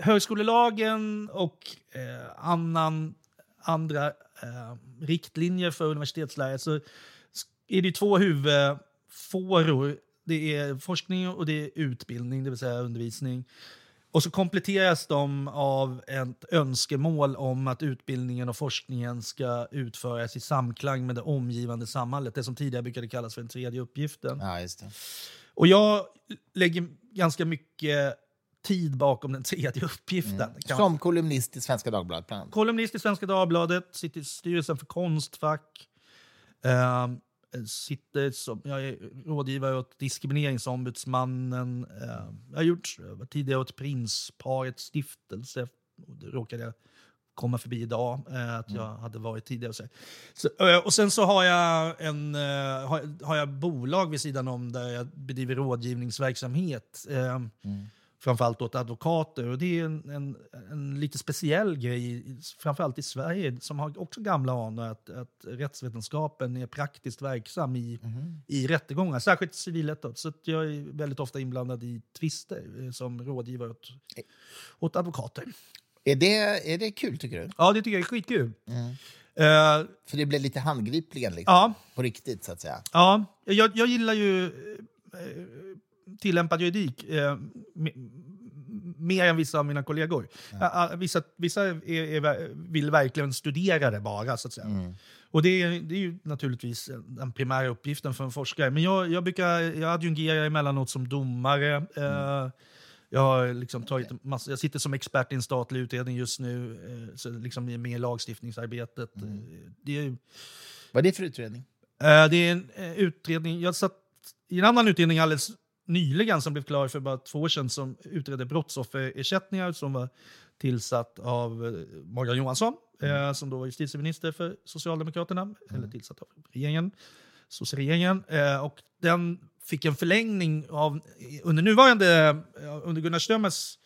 högskolelagen och eh, annan, andra eh, riktlinjer för universitetslärare så är det ju två huvudfåror. Det är forskning och det är utbildning, det vill säga undervisning. Och så kompletteras de av ett önskemål om att utbildningen och forskningen ska utföras i samklang med det omgivande samhället. Det som tidigare brukade kallas för den tredje uppgiften. Ja, just det. Och jag lägger ganska mycket tid bakom den tredje uppgiften. man Som kolumnist i Svenska Dagbladet. Kolumnist i Svenska Dagbladet, sitter i styrelsen för Konstfack. Eh, sitter som, jag är rådgivare åt Diskrimineringsombudsmannen. Eh, jag har gjort tidigare åt Prinsparets stiftelse. Det råkade jag komma förbi idag, eh, att jag hade varit tidigare. Och, så. Så, eh, och sen så har jag, en, har, har jag bolag vid sidan om där jag bedriver rådgivningsverksamhet. Eh, framförallt åt advokater. Och det är en, en, en lite speciell grej, framförallt i Sverige, som har också gamla anor, att, att rättsvetenskapen är praktiskt verksam i, i rättegångar, särskilt civilrätt. Så att jag är väldigt ofta inblandad i tvister eh, som rådgivare åt, åt advokater. Är det, är det kul, tycker du? Ja, det tycker jag är skitkul. Eh, För det blev lite handgripligen, liksom, ja, på riktigt, så att säga. ja jag, jag gillar ju eh, tillämpad juridik eh, me- mer än vissa av mina kollegor. Ah, vissa vissa är, är, vill verkligen studera det bara, så att säga. Och det är, det är ju naturligtvis den primära uppgiften för en forskare. Men jag, jag, brukar, jag adjungerar emellanåt som domare. Eh, jag, har liksom tagit massa, jag sitter som expert i en statlig utredning just nu, eh, så liksom med i lagstiftningsarbetet. Eh, Det är, Vad är det för utredning? Eh, Det är en eh, utredning, jag satt i en annan utredning alldeles nyligen som blev klar för bara två år sedan som utredde brottsofferersättningar som var tillsatt av eh, Morgan Johansson eh, som då var justitieminister för Socialdemokraterna, eller tillsatt av regeringen, sosseregeringen. Eh, och den fick en förlängning av, under nuvarande, eh, under Gunnar Strömmers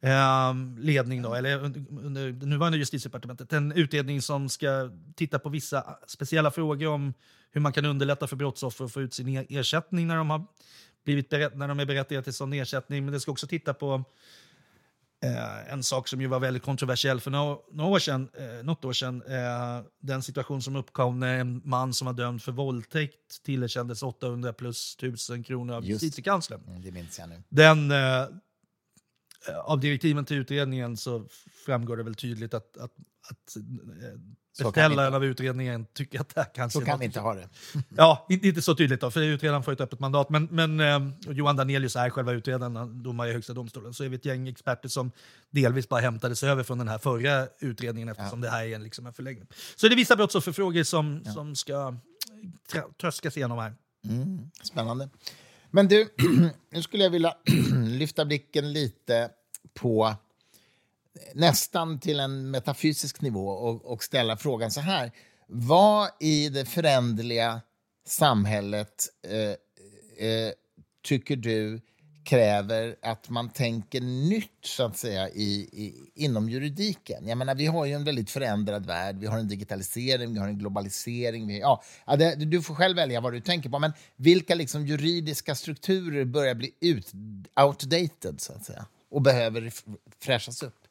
eh, ledning, då, eller under, under det nuvarande justitiedepartementet, en utredning som ska titta på vissa speciella frågor om hur man kan underlätta för brottsoffer att få ut sin e- ersättning när de, har blivit när de är berättigade till sån ersättning. Men det ska också titta på eh, en sak som ju var väldigt kontroversiell för några, några år sedan, eh, något år sedan. Eh, den situation som uppkom när en man som var dömd för våldtäkt tillerkändes 800 plus 1000 kronor av Just. justitiekanslern Mm, Det minns jag nu. den, eh, av direktiven till utredningen så framgår det väl tydligt att, att, att beställaren av utredningen tycker att det här kanske Så kan vi inte ha det. Ja, inte, inte så tydligt då, för utredaren får ett öppet mandat. Men, men eh, Johan Danelius är själva utredaren, domare i Högsta domstolen. Så är vi ett gäng experter som delvis bara hämtades över från den här förra utredningen eftersom det här är en, liksom en förlängning. Så det är vissa brottsofferfrågor som, som ska tröskas igenom här. Mm, spännande. Men du, nu skulle jag vilja lyfta blicken lite på nästan till en metafysisk nivå och, och ställa frågan så här. Vad i det föränderliga samhället eh, eh, tycker du kräver att man tänker nytt så att säga, i, i, inom juridiken. Jag menar, vi har ju en väldigt förändrad värld. Vi har en digitalisering, vi har en globalisering. Vi, ja, det, du får själv välja vad du tänker på. Men vilka liksom, juridiska strukturer börjar bli ut, outdated så att säga, och behöver fräschas upp?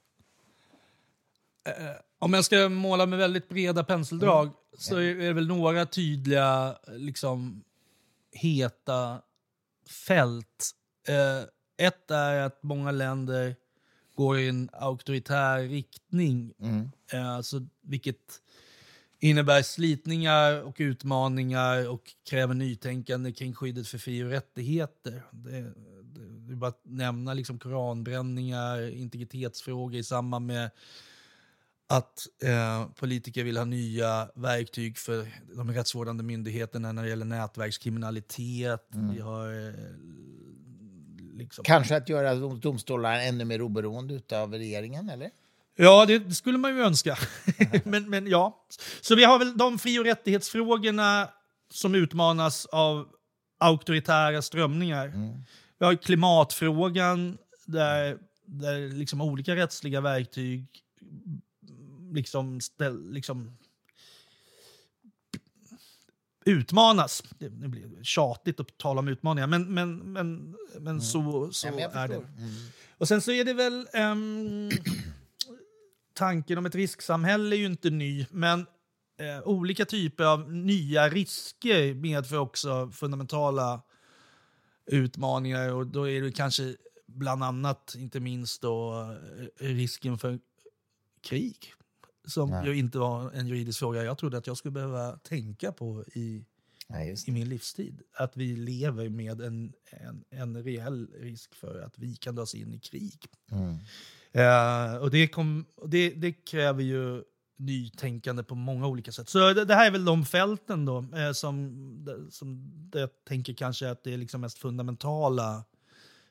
Om jag ska måla med väldigt breda penseldrag så är det väl några tydliga, liksom, heta fält. Eh, ett är att många länder går i en auktoritär riktning, eh, alltså, vilket innebär slitningar och utmaningar och kräver nytänkande kring skyddet för fri och rättigheter. Det, det, det är bara att nämna liksom koranbränningar, integritetsfrågor i samband med att eh, politiker vill ha nya verktyg för de rättsvårdande myndigheterna när det gäller nätverkskriminalitet. Vi har eh, liksom... Kanske att göra dom- domstolarna ännu mer oberoende av regeringen, eller? Ja, det, det skulle man ju önska. men, men ja. Så vi har väl de fri och rättighetsfrågorna som utmanas av auktoritära strömningar. Vi har klimatfrågan där, där liksom olika rättsliga verktyg liksom, ställ, liksom utmanas. Det, det blir tjatigt att tala om utmaningar, men, men, men, men så, så Ja, men är det. Mm. Och sen så är det väl... ehm, tanken om ett risksamhälle är ju inte ny, men eh, olika typer av nya risker medför också fundamentala utmaningar. Och då är det kanske bland annat, inte minst, då, eh, risken för krig. Som Nej. ju inte var en juridisk fråga jag trodde att jag skulle behöva tänka på i, Nej, i min livstid. Att vi lever med en, en, en reell risk för att vi kan dras in i krig. Mm. Eh, och det, kom, det, det kräver ju nytänkande på många olika sätt. Så det, det här är väl de fälten då, eh, som, som jag tänker kanske att det är liksom mest fundamentala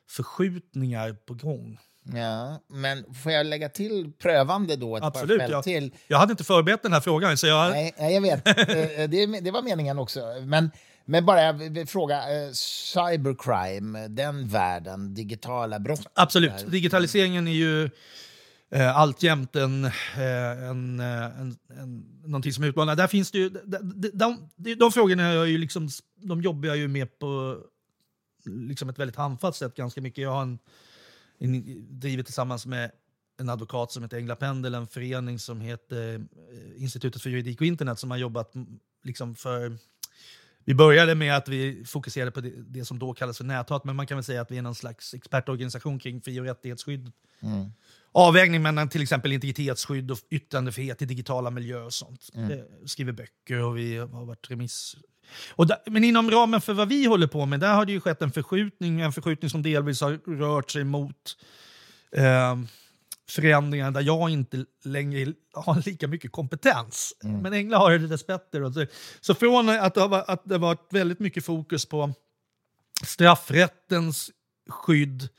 förskjutningar på gång. Ja, men får jag lägga till prövande då? Ett Absolut, par fält ja. till? Jag hade inte förberett den här frågan, så jag... Nej, jag vet. Eh, det, det var meningen också. Men, men bara jag vill fråga, eh, cybercrime, den världen, digitala brott. Absolut. Digitaliseringen är ju eh, alltjämt en, eh, en, eh, en, en, någonting som utmanar. Där finns det ju, de, de, de, de, frågorna är jag ju liksom, de jobbar jag ju med på liksom ett väldigt handfast sätt ganska mycket. Jag har en, driver tillsammans med en advokat som heter Engla Pendel, en förening som heter eh, Institutet för juridik och internet som har jobbat liksom för... Vi började med att vi fokuserade på det, det som då kallas för näthat, men man kan väl säga att vi är någon slags expertorganisation kring fri och rättighetsskydd. Mm. Avvägning mellan till exempel integritetsskydd och yttrandefrihet i digitala miljöer och sånt. Mm. Skriver böcker och vi har varit remiss... Där, men inom ramen för vad vi håller på med, där har det ju skett en förskjutning, en förskjutning som delvis har rört sig mot eh, förändringar där jag inte längre har lika mycket kompetens. Men Engla har det dessbättre. då. Så, så från att det, har, varit- att det varit väldigt mycket fokus på straffrättens skydd,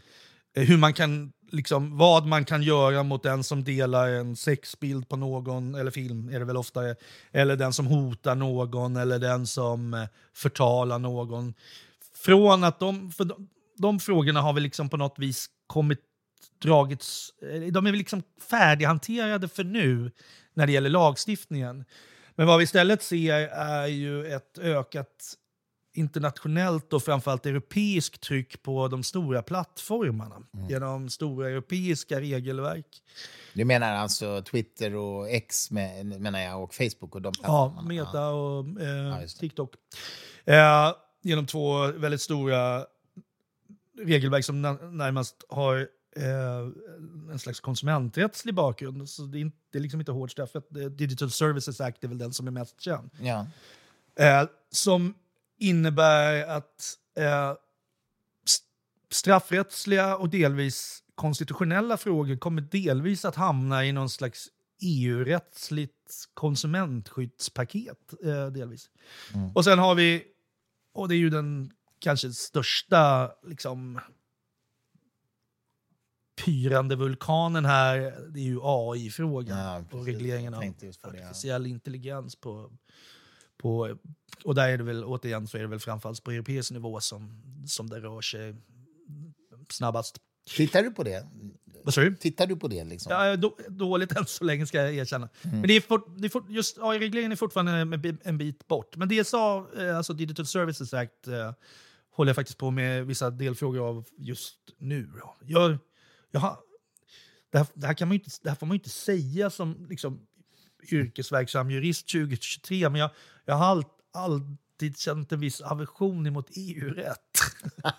eh, hur man kan, liksom, vad man kan göra mot den som delar en sexbild på någon, eller film är det väl ofta, eller den som hotar någon, eller den som eh, förtalar någon. Från att de, för de, de frågorna har väl liksom på något vis kommit dragits, eh, de är liksom färdighanterade för nu när det gäller lagstiftningen. Men vad vi istället ser är ju ett ökat internationellt och framförallt europeiskt tryck på de stora plattformarna genom stora europeiska regelverk. Du menar alltså Twitter och X med, menar jag, och Facebook och de Ja? Meta och eh, det. TikTok. Eh, genom två väldigt stora regelverk som närmast har eh, en slags konsumenträttslig bakgrund. Så det är, inte, det är liksom inte hårt straffet. Det- Digital Services Act är väl den som är mest känd. Ja. Eh, som innebär att eh, st- straffrättsliga och delvis konstitutionella frågor kommer delvis att hamna i någon slags EU-rättsligt konsumentskyddspaket. Eh, delvis. Och sen har vi, och det är ju den kanske största liksom, pyrande vulkanen här, det är ju AI-frågan Ja, och regleringen av på det, ja. artificiell intelligens på, på, och där är det väl återigen så är det väl framförallt på europeisk nivå som, som det rör sig snabbast. Tittar du på det? Vad sa du? Tittar du på det? Liksom? Ja, då, dåligt än så länge ska jag erkänna. Mm. Men det är fort, det är fort, just AI-regleringen är fortfarande en bi- en bit bort. Men DSA, eh, alltså Digital Services Act, eh, håller jag faktiskt på med vissa delfrågor av just nu. Jag, jag har, det, här, det, här kan man inte, det här får man ju inte säga som liksom, yrkesverksam jurist 2023, men jag, jag har all, alltid känt en viss aversion emot EU-rätt.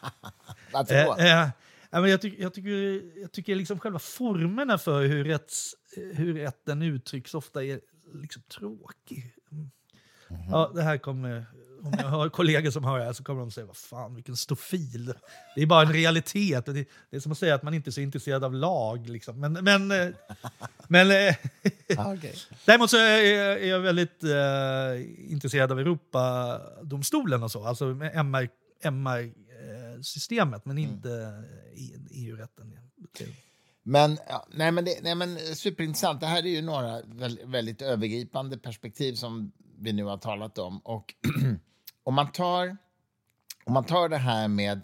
Eh, eh, jag, tycker, jag tycker, jag tycker liksom själva formerna för hur, rätts, hur rätten uttrycks ofta är liksom tråkig. Mm. Ja, det här kommer, om jag har kollegor som hör det här så kommer de säga vad fan vilken stofil. Det är bara en realitet. Det, det är som att säga att man inte är så intresserad av lag. Liksom. Men, men, eh, men eh, Ah, okej. Däremot så är jag, väldigt eh, intresserad av Europadomstolen och så, alltså MR, MR-systemet, men inte i EU-rätten. Men, ja, nej, men, det, nej, men superintressant. Det här är ju några väl, väldigt övergripande perspektiv som vi nu har talat om. Och om man tar, om man tar det här med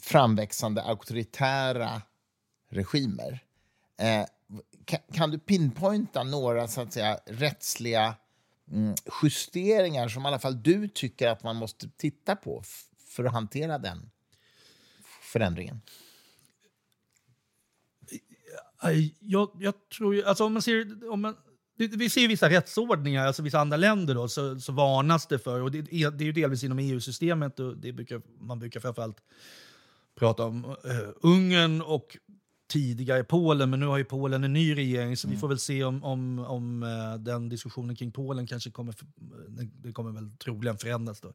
framväxande auktoritära regimer. Eh, kan, kan du pinpointa några så att säga, rättsliga mm, justeringar som i alla fall du tycker att man måste titta på för att hantera den förändringen? Jag, jag tror ju, alltså om man ser, om man, vi ser vissa rättsordningar, alltså vissa andra länder då, så, så varnas det för, och det, är- det är ju delvis inom EU-systemet, och det brukar, man brukar framförallt prata om uh, Ungern och tidigare Polen, men nu har ju Polen en ny regering, så vi får väl se om, om, om eh, den diskussionen kring Polen kanske kommer, det- kommer väl troligen förändras. Då.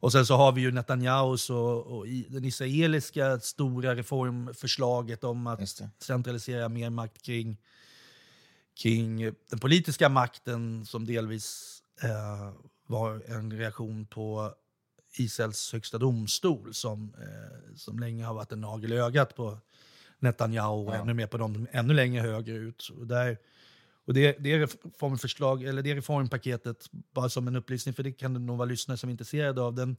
Och sen så har vi ju Netanyahus och, och i, den israeliska stora reformförslaget om att centralisera mer makt kring, kring den politiska makten som delvis eh, var en reaktion på Israels högsta domstol som, eh, som länge har varit en nagel i ögat på Netanyahu och Ja. ännu mer på de ännu längre högerut. Och, där, och det, det reformförslag, eller det reformpaketet, bara som en upplysning, för det kan det nog vara lyssnare som är intresserade av, den,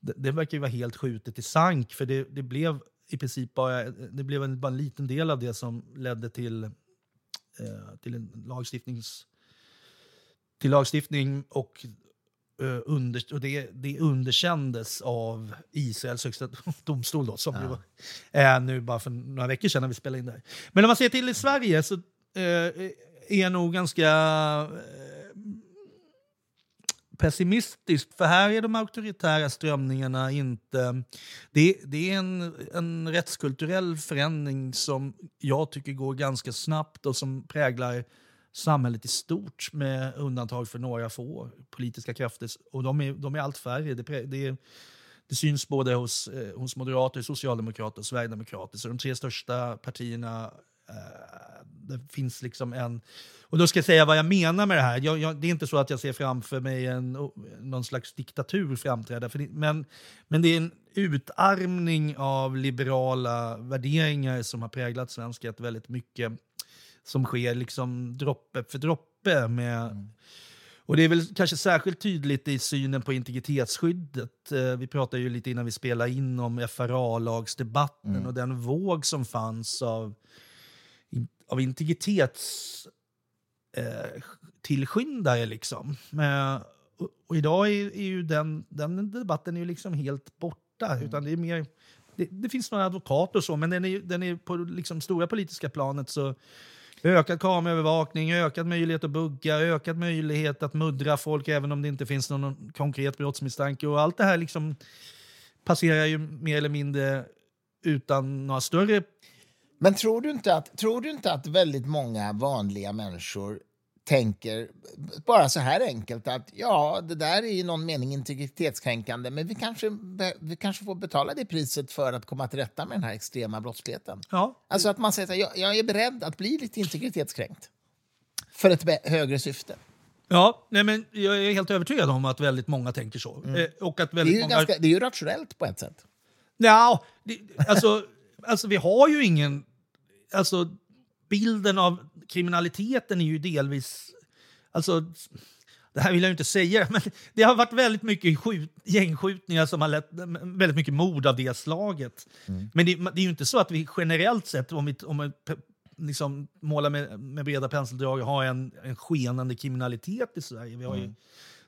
det, det verkar ju vara helt skjutet i sank, för det, det blev i princip bara, det blev en, bara en liten del av det som ledde till, till en lagstiftnings till lagstiftning och eh, under, och det, det underkändes av Israels högsta domstol då, som ja. är nu bara för några veckor sedan när vi spelade in det här. Men om man ser till i Sverige så eh, är jag nog ganska pessimistiskt, pessimistisk, för här är de auktoritära strömningarna inte... Det, det är en, en rättskulturell förändring som jag tycker går ganska snabbt och som präglar samhället i stort med undantag för några få politiska krafter. Och de är, de är allt färre. Det, det, det syns både hos, eh, hos moderater, socialdemokrater och sverigedemokrater. Så de tre största partierna det finns liksom en... Och då ska jag säga vad jag menar med det här. Jag, jag, det är inte så att jag ser framför mig en, någon slags diktatur framträda. Det, men, men det är en utarmning av liberala värderingar som har präglat svenskhet väldigt mycket som sker liksom droppe för droppe. Med, mm. Och det är väl kanske särskilt tydligt i synen på integritetsskyddet. Eh, vi pratade ju lite innan vi spelade in om FRA-lagsdebatten mm. och den våg som fanns av, av integritetstillskyndare. Eh, liksom. Men, och, och, idag är, är, ju den, den debatten är ju liksom helt borta. Mm. Utan det är mer... Det, det, finns några advokater och så, men den är, den är på liksom stora politiska planet så Ökad kameraövervakning, ökad möjlighet att bugga, ökad möjlighet att muddra folk även om det inte finns någon konkret brottsmisstanke. Och allt det här liksom passerar ju mer eller mindre utan några större... Men tror du inte att, tror du inte att väldigt många vanliga människor tänker bara så här enkelt att ja, det där är i någon mening integritetskränkande men vi kanske, vi kanske får betala det priset för att komma till rätta med den här extrema brottsligheten. Ja. Alltså att man säger att jag, jag är beredd att bli lite integritetskränkt för ett högre syfte. Ja, nej men jag är helt övertygad om att väldigt många tänker så. Mm. Eh, och att väldigt det, är många... ganska, det är ju rationellt på ett sätt. Ja, det, alltså, alltså vi har ju ingen... Alltså, bilden av kriminaliteten är ju delvis... Alltså, det här vill jag inte säga, men det har varit väldigt mycket skjut, gängskjutningar som har lett väldigt mycket mord av det slaget. Mm. Men det, det, är ju inte så att vi generellt sett, om vi, om vi liksom målar med, med breda penseldrag, har en, en skenande kriminalitet i Sverige. Vi har mm. ju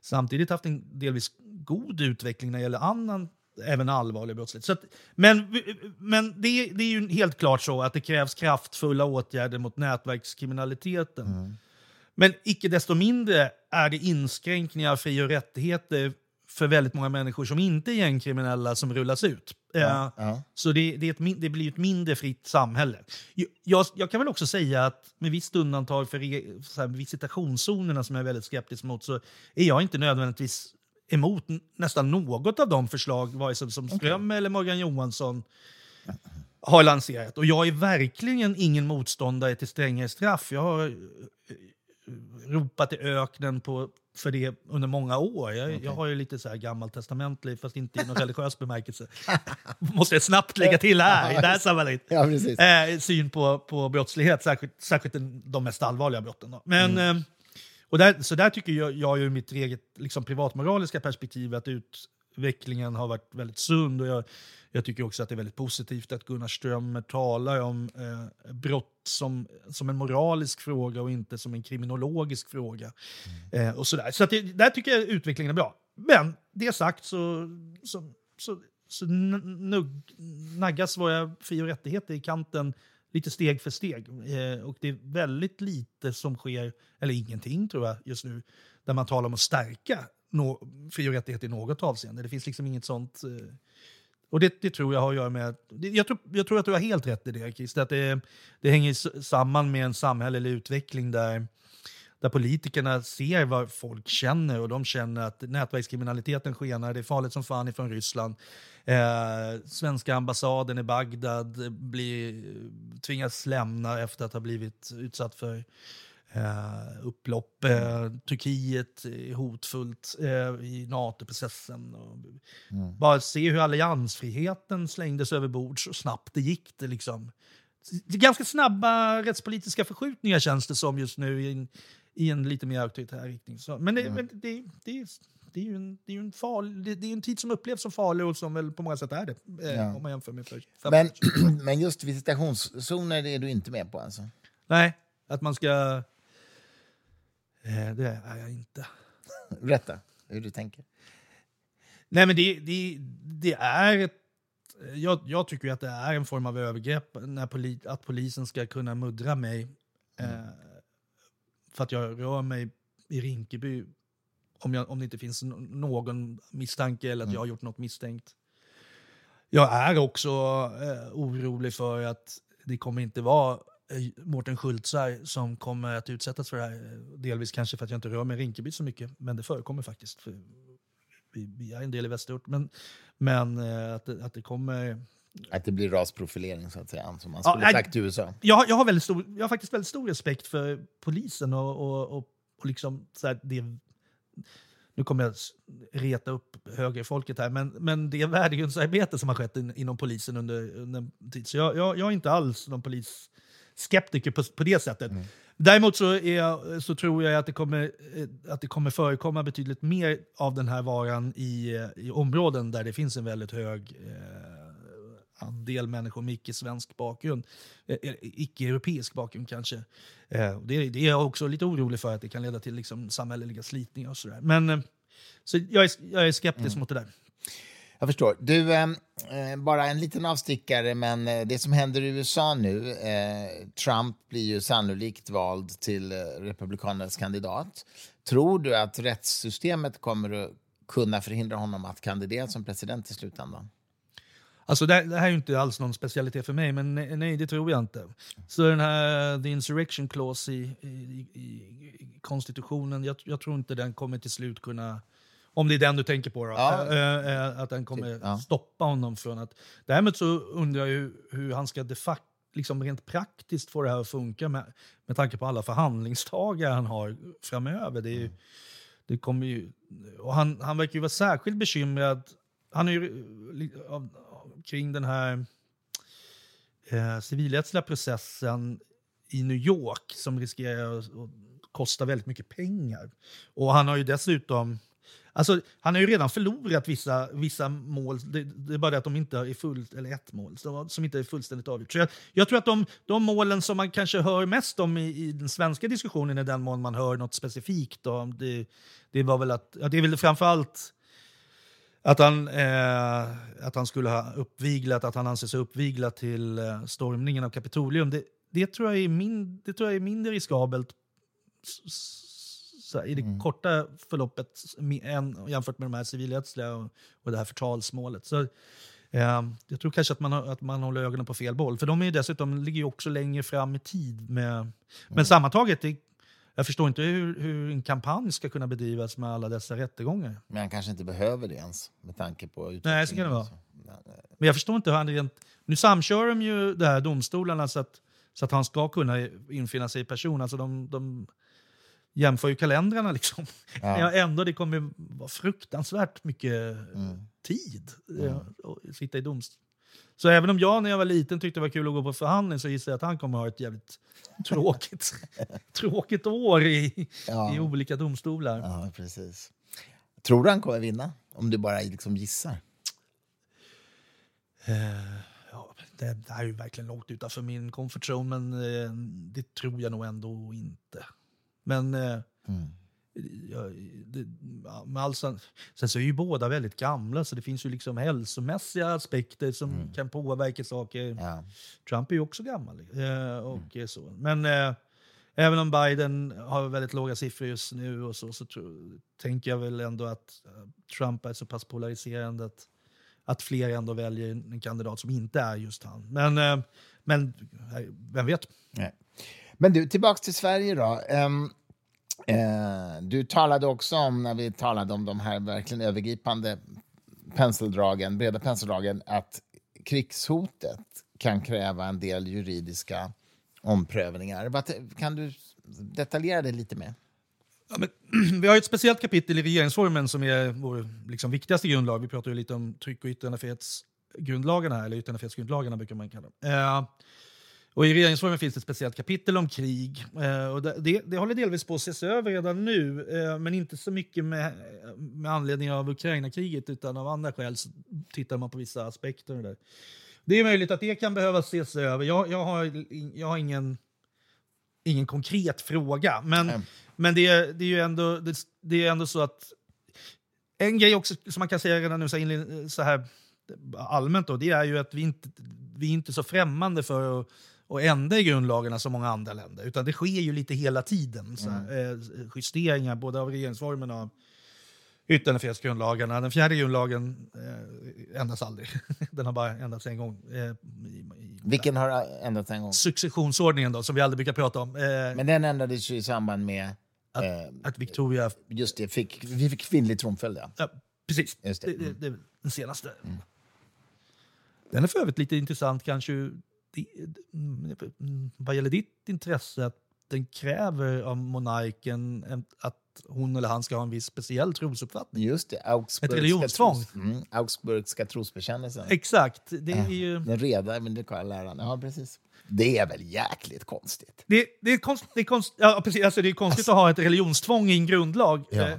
samtidigt haft en delvis god utveckling när det gäller annan även allvarlig brottslighet. Så att, men men det, det, är ju helt klart så att det krävs kraftfulla åtgärder mot nätverkskriminaliteten. Mm. Men icke desto mindre är det inskränkningar av fri och rättigheter för väldigt många människor som inte är gängkriminella som rullas ut. Ja, uh, ja. Så det, det, ett, det, blir ett mindre fritt samhälle. Jag, jag, kan väl också säga att med visst undantag för här, visitationszonerna som jag är väldigt skeptisk mot så är jag inte nödvändigtvis emot nästan något av de förslag, vare sig som Ström okay. eller Morgan Johansson har lanserat. Och jag är verkligen ingen motståndare till strängare straff. Jag har eh, ropat i öknen på, för det under många år. Jag, okay. jag har ju lite så här gammaltestamentlig, fast inte i någon religiös bemärkelse. Måste jag snabbt lägga till här, i det här sammanhanget. Ja, eh, syn på, på brottslighet, särskilt, särskilt de mest allvarliga brotten. Då. Men... Mm. Eh, och där, så där tycker jag, jag ur mitt eget liksom, privatmoraliska perspektiv att utvecklingen har varit väldigt sund. Och jag, jag tycker också att det är väldigt positivt att Gunnar Strömmer talar om eh, brott som, som en moralisk fråga och inte som en kriminologisk fråga. Mm. Eh, och sådär. Så det, där tycker jag utvecklingen är bra. Men det sagt så, så, så, så nugg, naggas våra fri och rättigheter i kanten lite steg för steg. Eh, och det är väldigt lite som sker, eller ingenting tror jag just nu, där man talar om att stärka no, fri och rättigheter i något avseende. Det finns liksom inget sånt. Eh, och det, det, tror jag har att göra med... Jag tror, jag tror att du har helt rätt i det, Christer. Att det, det hänger samman med en samhällelig utveckling där där politikerna ser vad folk känner och de känner att nätverkskriminaliteten skenar, det är farligt som fan ifrån Ryssland. Eh, svenska ambassaden i Bagdad blir, tvingas lämna efter att ha blivit utsatt för eh, upplopp. Eh, Turkiet är hotfullt eh, i NATO-processen. Mm. Bara se hur alliansfriheten slängdes över bord så snabbt det gick. Det liksom. Ganska snabba rättspolitiska förskjutningar känns det som just nu i en, i en lite mer auktoritär riktning. Så, men det, mm. men det, det, det är ju en, det är en, farlig, det, är en tid som upplevs som farlig och som väl på många sätt är det. Eh, ja. Om man jämför med för, för men, men just visitationszoner är du inte med på alltså? Nej, att man ska... Eh, det är jag inte. Rätta. hur du tänker? Nej, men det, det, det är ett jag, jag, tycker att det är en form av övergrepp när poli, att polisen ska kunna muddra mig mm. eh, för att jag rör mig i Rinkeby om, jag, om det inte finns någon misstanke eller att mm. jag har gjort något misstänkt. Jag är också eh, orolig för att det kommer inte vara eh, Mårten Schultzar som kommer att utsättas för det här. Delvis kanske för att jag inte rör mig i Rinkeby så mycket, men det förekommer faktiskt. För vi, vi är en del i västerort. Men, men eh, att, det, att det kommer... Att det blir rasprofilering, så att säga, som man skulle ja, sagt i USA. Jag, jag, har väldigt stor, jag har faktiskt väldigt stor respekt för polisen och, och, och, och liksom så här, det nu kommer jag reta upp högerfolket här, men, men det värdegrundsarbete som har skett in, inom polisen under, under tid. Så jag, jag, jag är inte alls någon polisskeptiker på, på det sättet. Mm. Däremot så, är, så tror jag att det, kommer, att det kommer förekomma betydligt mer av den här varan i, i områden där det finns en väldigt hög eh, andel människor med icke-svensk bakgrund. Eh, eh icke-europeisk bakgrund kanske. Eh, det, det, är jag också lite orolig för att det kan leda till liksom, samhälleliga slitningar och sådär. Men eh, så jag är, jag är skeptisk mm. mot det där. Jag förstår. Du, eh, eh, bara en liten avstickare, men eh, det som händer i USA nu... Eh, Trump blir ju sannolikt vald till eh, Republikanernas kandidat. Tror du att rättssystemet kommer att kunna förhindra honom att kandidera som president i slutändan? Alltså det, det, här är ju inte alls någon specialitet för mig, men nej, nej, det tror jag inte. Så den här the insurrection clause i, i, i, i konstitutionen, jag, jag, tror inte den kommer till slut kunna om det är den du tänker på då. Ja. Äh, att den kommer ja. stoppa honom från att... Däremot så undrar jag hur, hur han ska de facto liksom rent praktiskt få det här att funka med, med tanke på alla förhandlingstagare han har framöver. Det, är, mm. det kommer ju, och han, han verkar ju vara särskilt bekymrad han är ju, av, kring den här eh, civilrättsliga processen i New York som riskerar att, att kosta väldigt mycket pengar. Och han har ju dessutom Alltså, han har ju redan förlorat vissa, vissa mål. Det, det är bara det att de inte är fullt, eller ett mål som inte är fullständigt avgjort. Så jag, jag, tror att de, de målen som man kanske hör mest om i, i den svenska diskussionen är den mån man hör något specifikt. Då. Det, det var väl att, ja, det är väl framförallt att han, eh, att han skulle ha uppviglat, att han anses ha uppviglat till eh, stormningen av Kapitolium. Det, det, tror jag är min, det tror jag är mindre riskabelt så i det mm. korta förloppet än, jämfört med de här civilrättsliga och, och det här förtalsmålet. Så, eh, jag tror kanske att man, att man håller ögonen på fel boll. För de är dessutom, ligger ju också längre fram i tid. Med, mm. Men sammantaget, det, jag förstår inte hur, hur, en kampanj ska kunna bedrivas med alla dessa rättegångar. Men han kanske inte behöver det ens, med tanke på. Nej, så kan det vara. Men jag förstår inte hur han rent... Nu samkör de ju det här domstolarna så att, så att han ska kunna infinna sig i person. Alltså de, de jämför ju kalendrarna liksom. Ja. ja ändå det kommer vara fruktansvärt mycket mm. tid mm. att sitta i domstol. Så även om jag när jag var liten tyckte det var kul att gå på förhandling så gissar jag att han kommer ha ett jävligt tråkigt, tråkigt år i, ja. i olika domstolar. Ja, precis. Tror du han kommer vinna? Om du bara liksom gissar. Uh, ja, det, det här är ju verkligen långt utanför min comfort zone, men uh, det tror jag nog ändå inte. Men eh, mm. Med all sen så är ju båda väldigt gamla, så det finns ju liksom hälsomässiga aspekter som mm. kan påverka saker. Ja. Trump är ju också gammal. Eh, och mm. så. Men eh, även om Biden har väldigt låga siffror just nu och så, så tro, tänker jag väl ändå att eh, Trump är så pass polariserande att, att fler ändå väljer en kandidat som inte är just han. Men, eh, men vem vet? Nej. Men du, tillbaka till Sverige då. Um, Eh, du talade också om, när vi talade om de här verkligen övergripande penseldragen, breda penseldragen, att krigshotet kan kräva en del juridiska omprövningar. Kan du detaljera det lite mer? Ja, men, vi har ett speciellt kapitel i regeringsformen som är vår liksom, viktigaste grundlag. Vi pratar ju lite om tryck och yttrandefrihetsgrundlagarna, eller yttrandefrihetsgrundlagarna brukar man kalla dem. Eh, och I regeringsformen finns ett speciellt kapitel om krig. Eh, och det, det håller delvis på att ses över redan nu, eh, men inte så mycket med, med anledning av Ukraina-kriget utan av andra skäl så tittar man på vissa aspekter. Där. Det är möjligt att det kan behöva ses över. Jag, jag, har, jag har ingen, ingen konkret fråga, men, mm. men det, det, är ju ändå, det, det, är ändå så att En grej också som man kan säga redan nu så här, så här allmänt då, det är ju att vi inte vi är inte så främmande för att, att ändra i grundlagarna som många andra länder. Utan det sker ju lite hela tiden. Så här, mm. justeringar både av regeringsformen och yttrandefrihetsgrundlagarna. Den fjärde grundlagen eh, ändras aldrig. Den har bara ändrats en gång. Eh, i, i, Vilken har ändrats en gång? Successionsordningen då, som vi aldrig brukar prata om. Eh, Men den ändrades ju i samband med... Att, eh, att Victoria... Just det, fick, vi fick kvinnlig tronföljd. Ja. ja. precis. Just det. Mm. Det, det, den senaste. Mm. Den är för övrigt lite intressant kanske vad gäller ditt intresse. Att den kräver av monarken att hon eller han ska ha en viss speciell trosuppfattning. Just det, Augsburgska Ett religionstvång. Tros, mm, Augsburgska trosbekännelsen. Exakt. Det är ju... Den reda men det kan läran. Ja, precis. Det är väl jäkligt konstigt? Det, det är, konst, det är, konst, ja, precis, alltså det är konstigt alltså. att ha ett religionstvång i en grundlag. Ja. Eh,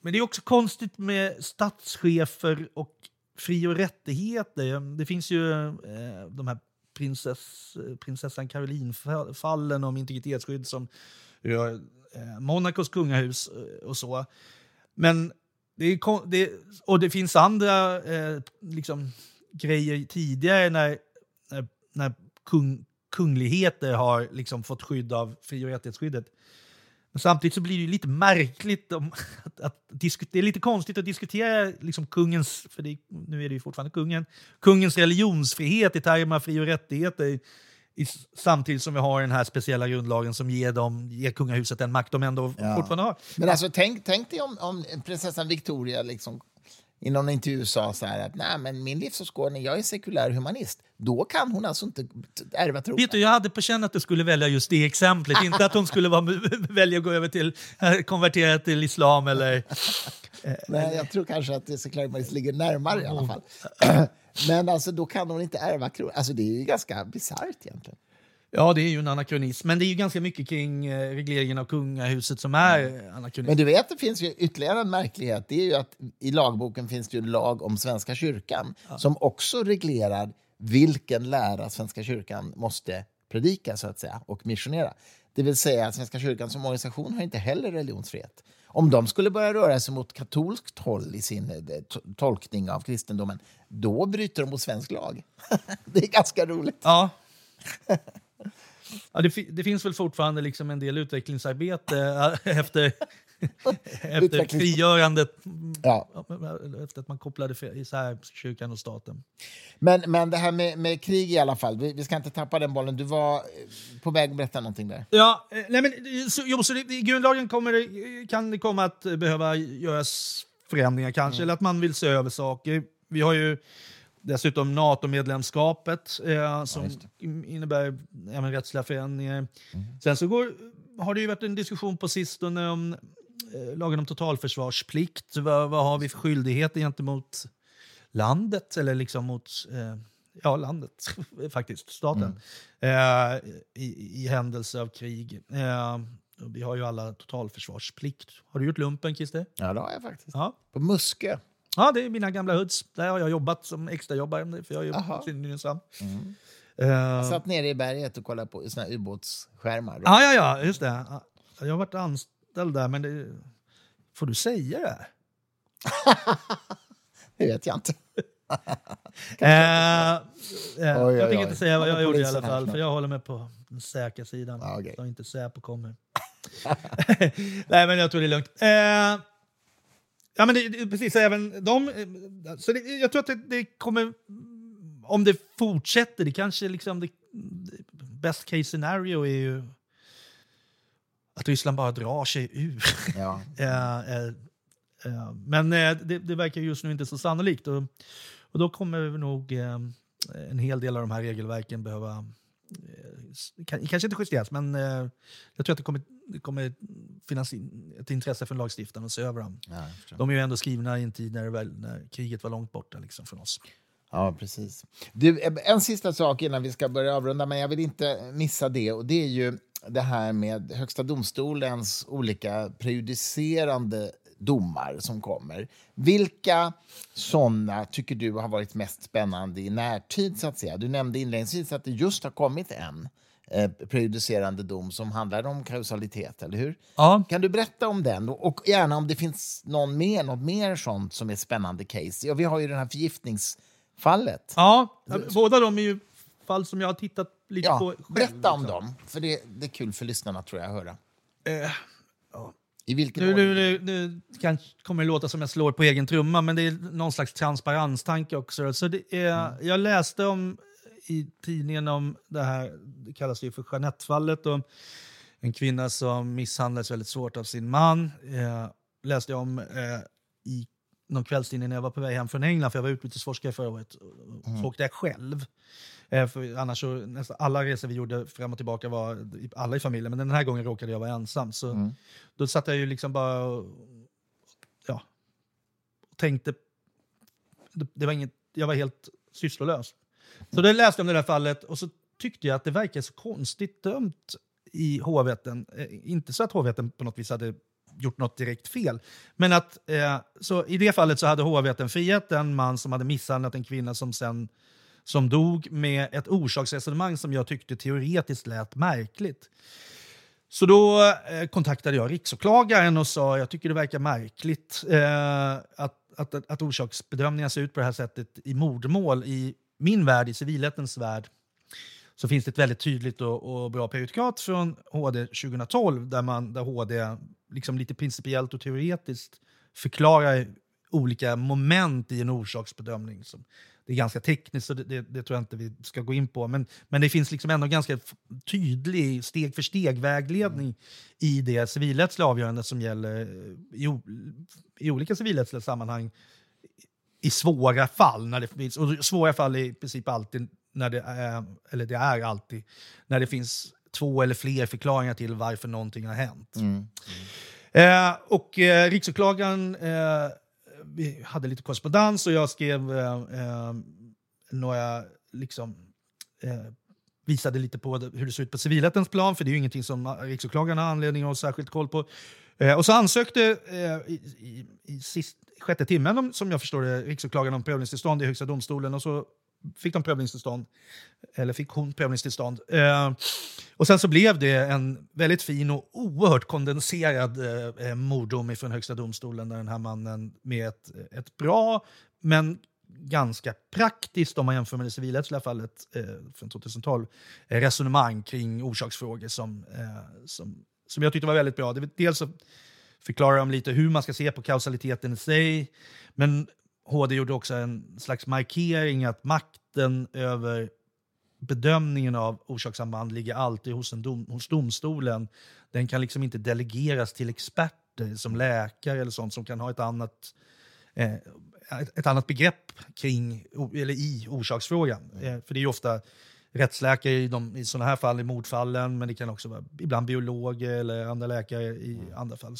men det är också konstigt med statschefer och fri och rättigheter. Det finns ju eh, de här prinsess, eh, prinsessan Caroline-fallen om integritetsskydd som rör eh, Monacos kungahus eh, och så. Men det, är, det, och det finns andra eh, liksom, grejer tidigare när, när, när kung, kungligheter har liksom fått skydd av fri och rättighetsskyddet. Men samtidigt så blir det lite märkligt. Om, att, att det är lite konstigt att diskutera liksom kungens, för det, nu är det ju fortfarande kungen, kungens religionsfrihet i termer av fri och rättigheter i, samtidigt som vi har den här speciella grundlagen som ger, dem, ger kungahuset den makt de ändå ja. fortfarande har. Men alltså, tänk, tänk dig om, om prinsessan Victoria liksom i någon intervju sa så här att Nej, men min livsåskådning, jag är sekulär humanist. Då kan hon alltså inte ärva tron. Vet du, jag hade på känn att du skulle välja just det exemplet. inte att hon skulle vara, välja att gå över till, eh, konvertera till islam eller... Nej, jag tror kanske att sekulär humanist ligger närmare i alla fall. men alltså, då kan hon inte ärva kronan. Alltså, det är ju ganska bisarrt egentligen. Ja, det är ju en anakronism. Men det är ju ganska mycket kring eh, regleringen av kungahuset som är mm. anakronism. Men du vet, det finns ju ytterligare en märklighet. Det är ju att i lagboken finns det ju en lag om Svenska kyrkan ja. som också reglerar vilken lära Svenska kyrkan måste predika så att säga, och missionera. Det vill säga att Svenska kyrkan som organisation har inte heller religionsfrihet. Om de skulle börja röra sig mot katolskt håll i sin eh, tolkning av kristendomen, då bryter de mot svensk lag. det är ganska roligt. Ja. Ja, det, det, finns väl fortfarande liksom en del utvecklingsarbete äh, efter, efter frigörandet. Ja. Efter att man kopplade isär kyrkan och staten. Men, men det här med, med krig i alla fall, vi, vi, ska inte tappa den bollen. Du var eh, på väg att berätta någonting där. Ja, eh, nej men, så, jo, så det, i grundlagen kommer kan det komma att behöva göras förändringar kanske, mm. eller att man vill se över saker. Vi har ju Dessutom NATO-medlemskapet eh, som ja, innebär även rättsliga förändringar. Mm. Sen så går, har det ju varit en diskussion på sistone om eh, lagen om totalförsvarsplikt. Vad, vad har vi för skyldigheter gentemot landet? Eller liksom mot eh, ja, landet, faktiskt, staten. Mm. Eh, i, I händelse av krig. Eh, vi har ju alla totalförsvarsplikt. Har du gjort lumpen, Christer? Ja, det har jag faktiskt. Ja. På Muskö. Ja, det är mina gamla hoods. Där har jag jobbat som extrajobbare. För jag är Nynäshamn. Mm. Uh, jag satt nere i berget och kollade på såna ubåtsskärmar. Ja, ja, ja, just det. Jag har varit anställd där, men det... Får du säga det? det vet jag inte. uh, uh, oj, jag tänker inte säga vad jag gjorde i alla fall, för jag håller mig på den säkra sidan. Ah, okay. Så inte Säpo kommer. Nej, men jag tror det är lugnt. Uh, Ja, men det, precis. Även de, så det, jag tror att det, det, kommer... Om det fortsätter, det kanske liksom... Det, best case scenario är ju att Ryssland bara drar sig ur. Ja. äh, äh, äh, men det, det, verkar just nu inte så sannolikt. Och, och då kommer nog en hel del av de här regelverken behöva kanske inte justeras, men jag tror att det kommer det kommer finnas ett intresse för lagstiftaren att se över dem. Ja, de är ju ändå skrivna i en tid när, väl, när kriget var långt borta liksom, från oss. Ja, precis. Du, en sista sak innan vi ska börja avrunda, men jag vill inte missa det. Och Det är ju det här med Högsta domstolens olika prejudicerande domar som kommer. Vilka sådana tycker du har varit mest spännande i närtid? så att säga? Du nämnde inledningsvis att det just har kommit en eh, prejudicerande dom som handlar om kausalitet, eller hur? Ja. Kan du berätta om den? Och gärna om det finns någon mer, något mer sånt som är spännande case. Ja, vi har ju det här förgiftningsfallet. Ja, båda de är ju fall som jag har tittat lite Ja, på själv. berätta om liksom. dem, för det, det är kul för lyssnarna tror jag att höra. Eh, I vilken Nu, nu, nu, nu kan, kommer det låta som jag slår på egen trumma, men det är någon slags transparenstanke också. Så det är, Mm. Jag läste om i tidningen om det här, det kallas ju för Jeanette-fallet, om en kvinna som misshandlades väldigt svårt av sin man. Eh, läste jag om eh, i någon kvällstidning när jag var på väg hem från England, för jag var utbytesforskare förra året. Så åkte jag själv. Eh, för annars så, nästan alla resor vi gjorde fram och tillbaka var alla i familjen, men den här gången råkade jag vara ensam. Så då satt jag ju liksom bara och, ja, och tänkte... Det, det var inget, jag var helt sysslolös. Så då läste jag om det där fallet och så tyckte jag att det verkade så konstigt dömt i hovrätten. Eh, inte så att hovrätten på något vis hade gjort något direkt fel. Men att eh, så i det fallet så hade hovrätten friat en man som hade misshandlat en kvinna som sen som dog med ett orsaksresonemang som jag tyckte teoretiskt lät märkligt. Så då eh, kontaktade jag riksåklagaren och sa jag tycker det verkar märkligt eh, att, att, att, att orsaksbedömningar ser ut på det här sättet i mordmål. I min värld, i civilrättens värld, så finns det ett väldigt tydligt och, och bra prejudikat från HD 2012 där, man, där HD liksom lite principiellt och teoretiskt förklarar olika moment i en orsaksbedömning. Som, det är ganska tekniskt, så det, det, det tror jag inte vi ska gå in på. Men, men det finns liksom ändå ganska tydlig steg för steg-vägledning i det civilrättsliga avgörandet som gäller i, i olika civilrättsliga sammanhang i svåra fall. När det finns, och svåra fall är i princip alltid, när det är, eller det är alltid, när det finns två eller fler förklaringar till varför någonting har hänt. Eh, och eh, riksåklagaren, eh, vi hade lite korrespondens och jag skrev eh, eh, några, liksom, eh, visade lite på hur det ser ut på civilrättens plan, för det är ju ingenting som riksåklagaren har anledning att ha särskilt koll på. Eh, och så ansökte i, i, i sist, sjätte timmen, de, som jag förstår det, riksåklagaren om prövningstillstånd i Högsta domstolen och så fick de prövningstillstånd, eller fick hon prövningstillstånd. Eh, och sen så blev det en väldigt fin och oerhört kondenserad eh, eh morddom från Högsta domstolen där den här mannen med ett, ett bra men ganska praktiskt, om man jämför med det civilrättsliga fallet eh, från 2012, resonemang kring orsaksfrågor som, eh, som, som jag tyckte var väldigt bra. Det, dels så förklarar de lite hur man ska se på kausaliteten i sig, men HD gjorde också en slags markering att makten över bedömningen av orsakssamband ligger alltid hos, en dom, hos domstolen. Den kan liksom inte delegeras till experter som läkare eller sånt som kan ha ett annat, eh, ett, annat begrepp kring, eller i orsaksfrågan. Eh, för det är ofta rättsläkare i, de, i sådana här fall, i mordfallen, men det kan också vara ibland biologer eller andra läkare i andra fall.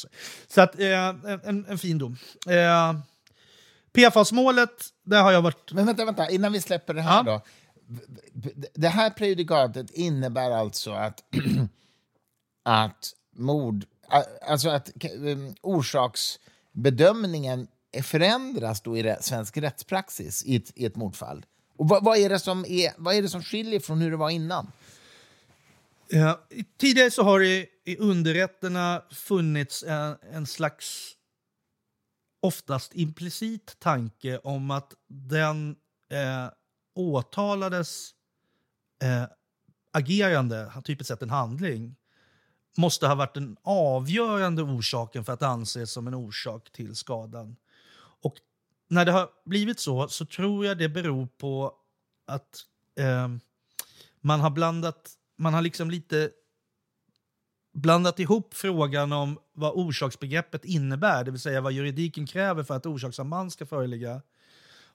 Så, att, eh, en, en fin dom. Eh, PFAS-målet, där har jag varit... Men vänta, vänta, innan vi släpper det här Ja. då. Det här prejudikatet innebär alltså att, att mord... Alltså att um, orsaksbedömningen förändras då i svensk rättspraxis i ett, i ett mordfall. Och vad, vad, är det som är, vad är det som skiljer från hur det var innan? Ja, tidigare så har det i underrätterna funnits en, en slags oftast implicit tanke om att den eh, åtalades eh, agerande, typiskt sett en handling, måste ha varit den avgörande orsaken för att anses som en orsak till skadan. När det har blivit så, så tror jag det beror på att eh, man har blandat, man har liksom lite blandat ihop frågan om vad orsaksbegreppet innebär, det vill säga vad juridiken kräver för att orsakssamband ska föreligga,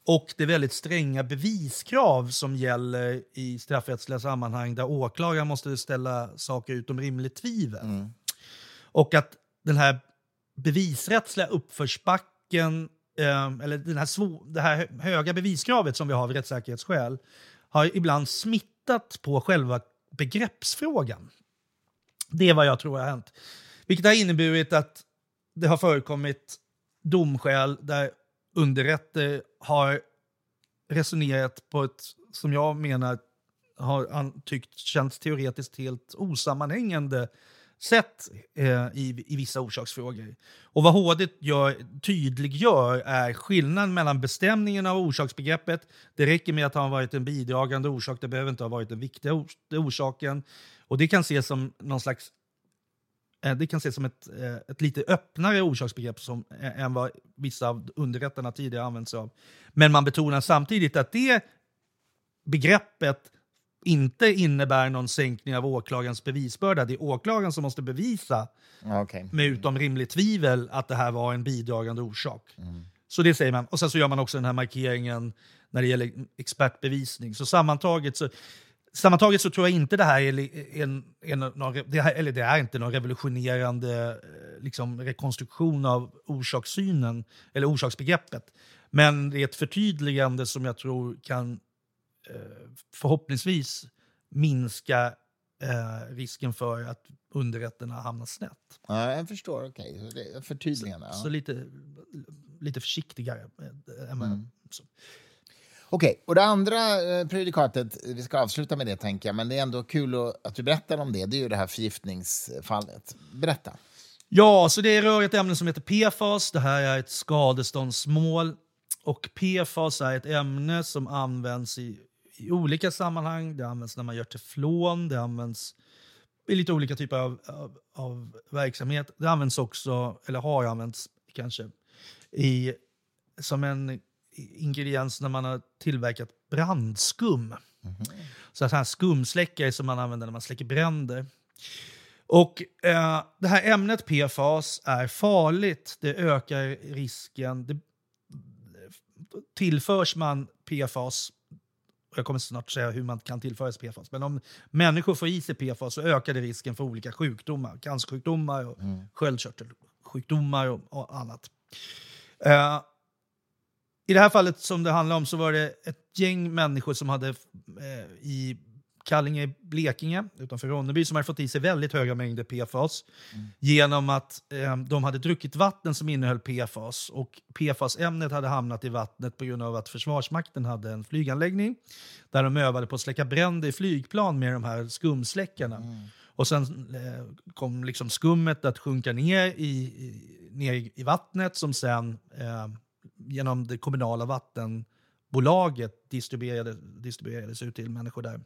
och det väldigt stränga beviskrav som gäller i straffrättsliga sammanhang där åklagaren måste ställa saker utom rimligt tvivel. Och att den här bevisrättsliga uppförsbacken, eh, eller den här svå- det här höga beviskravet som vi har av rättssäkerhetsskäl, har ibland smittat på själva begreppsfrågan. Det är vad jag tror har hänt. Vilket har inneburit att det har förekommit domskäl där underrätter har resonerat på ett, som jag menar, har tyckt känts teoretiskt helt osammanhängande sätt eh, i, i vissa orsaksfrågor. Och vad HD gör, tydliggör är skillnaden mellan bestämningen av orsaksbegreppet. Det räcker med att ha varit en bidragande orsak, det behöver inte ha varit den viktiga or orsaken. Och det kan ses som någon slags eh, det kan ses som ett, eh, ett lite öppnare orsaksbegrepp som, eh, än vad vissa av underrättarna tidigare använt sig av. Men man betonar samtidigt att det begreppet inte innebär någon sänkning av åklagarens bevisbörda. Det är åklagaren som måste bevisa okay. med utom rimligt tvivel att det här var en bidragande orsak. Mm. Så det säger man. Och sen så gör man också den här markeringen när det gäller expertbevisning. Så sammantaget så, sammantaget så tror jag inte det här är en, en, någon, det här, eller det är inte någon revolutionerande eh, liksom, rekonstruktion av orsakssynen eller orsaksbegreppet. Men det är ett förtydligande som jag tror kan förhoppningsvis minska eh, risken för att underrätterna hamnar snett. Ja, jag förstår. Okej, okay. förtydligande. Så, ja. så, lite, lite försiktigare. Eh, mm. Okej, okay. och det andra eh, predikatet, vi ska avsluta med det tänker jag, men det är ändå kul att, du berättar om det. Det är ju det här förgiftningsfallet. Berätta. Ja, så det rör ett ämne som heter PFAS. Det här är ett skadeståndsmål. Och PFAS är ett ämne som används i i olika sammanhang. Det används när man gör teflon, det används i lite olika typer av, av, av, verksamhet. Det används också, eller har använts kanske, i, som en ingrediens när man har tillverkat brandskum. Mm -hmm. Så att här skumsläckare som man använder när man släcker bränder. Och eh, Det här ämnet PFAS är farligt. Det ökar risken. Det, tillförs man PFAS jag kommer snart säga hur man kan tillföras PFAS, men om människor får i sig PFAS så ökar det risken för olika sjukdomar, cancersjukdomar, och mm. sköldkörtelsjukdomar och, och annat. Uh, I det här fallet som det handlar om så var det ett gäng människor som hade uh, i Kallinge, Blekinge, utanför Ronneby, som hade fått i sig väldigt höga mängder PFAS mm. genom att eh, de hade druckit vatten som innehöll PFAS. Och PFAS-ämnet hade hamnat i vattnet på grund av att Försvarsmakten hade en flyganläggning där de övade på att släcka bränder i flygplan med de här skumsläckarna. Mm. Och sen eh, kom liksom skummet att sjunka ner i, i, ner i vattnet som sen eh, genom det kommunala vattenbolaget distribuerade, distribuerades ut till människor där.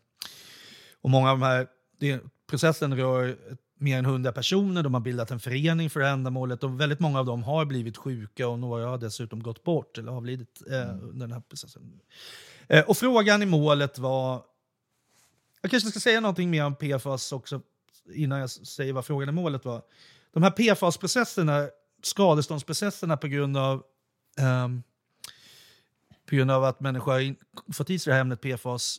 Och många av de här, det, processen rör mer än 100 personer, de har bildat en förening för ändamålet och väldigt många av dem har blivit sjuka och några har dessutom gått bort eller avlidit eh, mm. under den här processen. Eh, och frågan i målet var... Jag kanske ska säga någonting mer om PFAS också innan jag säger vad frågan i målet var. De här PFAS-processerna, skadeståndsprocesserna på grund av um, på grund av att människor har fått i sig det här ämnet PFAS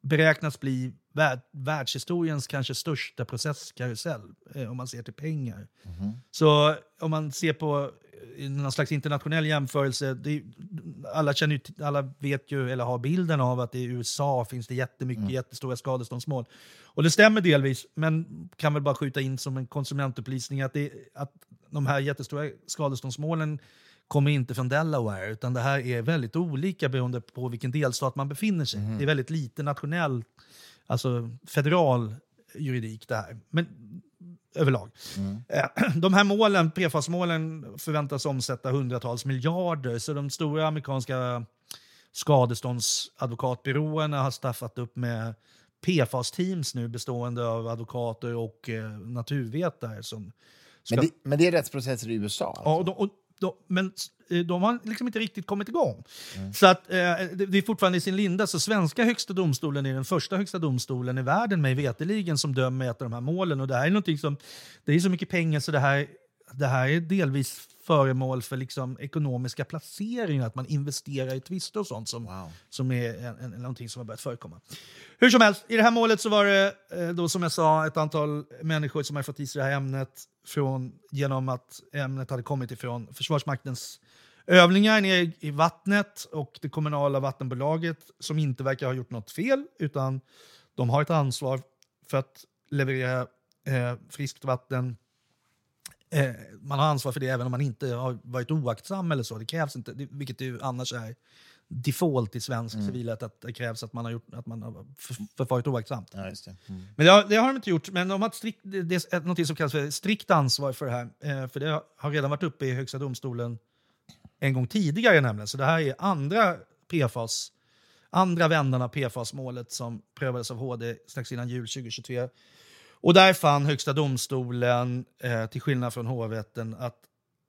beräknas bli värld, världshistoriens kanske största processkarusell, eh, om man ser till pengar. Mm. Så om man ser på eh, någon slags internationell jämförelse, det, alla, känner ju, alla vet ju, eller har bilden av att i USA finns det jättemycket mm. jättestora skadeståndsmål. Och det stämmer delvis, men kan väl bara skjuta in som en konsumentupplysning att, det, att de här jättestora skadeståndsmålen kommer inte från Delaware, utan det här är väldigt olika beroende på vilken delstat man befinner sig mm. Det är väldigt lite nationell, alltså federal juridik det här. Men överlag. Mm. Eh, de här målen, PFAS-målen förväntas omsätta hundratals miljarder, så de stora amerikanska skadeståndsadvokatbyråerna har staffat upp med PFAS-teams nu bestående av advokater och eh, naturvetare. Som ska... men, det, men det är rättsprocesser i USA? Alltså. Ja, och, de, och de, men eh, de har liksom inte riktigt kommit igång. Mm. Så att, eh, det är fortfarande i sin linda. Så svenska högsta domstolen är den första högsta domstolen i världen, mig veteligen, som dömer ett av de här målen. Och det här är någonting som, det är så mycket pengar så det här, det här är delvis föremål för liksom ekonomiska placeringar, att man investerar i tvister och sånt som, wow. som är en, en, någonting som har börjat förekomma. Hur som helst, i det här målet så var det eh, då som jag sa ett antal människor som har fått i sig det här ämnet från, genom att ämnet hade kommit ifrån Försvarsmaktens övningar nere i vattnet och det kommunala vattenbolaget som inte verkar ha gjort något fel utan de har ett ansvar för att leverera eh, friskt vatten Eh, man har ansvar för det även om man inte har varit oaktsam eller så. Det krävs inte, det, vilket ju annars är default i svensk mm. civilrätt, att det krävs att man har, gjort, att man har förfarit oaktsamt. Ja, det. Mm. Men det har, det har, de inte gjort. Men de har strikt, det, det är något som kallas för strikt ansvar för det här. Eh, för det har redan varit uppe i Högsta domstolen en gång tidigare nämligen. Så det här är andra PFAS, andra vändan av PFAS-målet som prövades av HD strax innan jul 2023. Och där fann Högsta domstolen, eh, till skillnad från hovrätten, att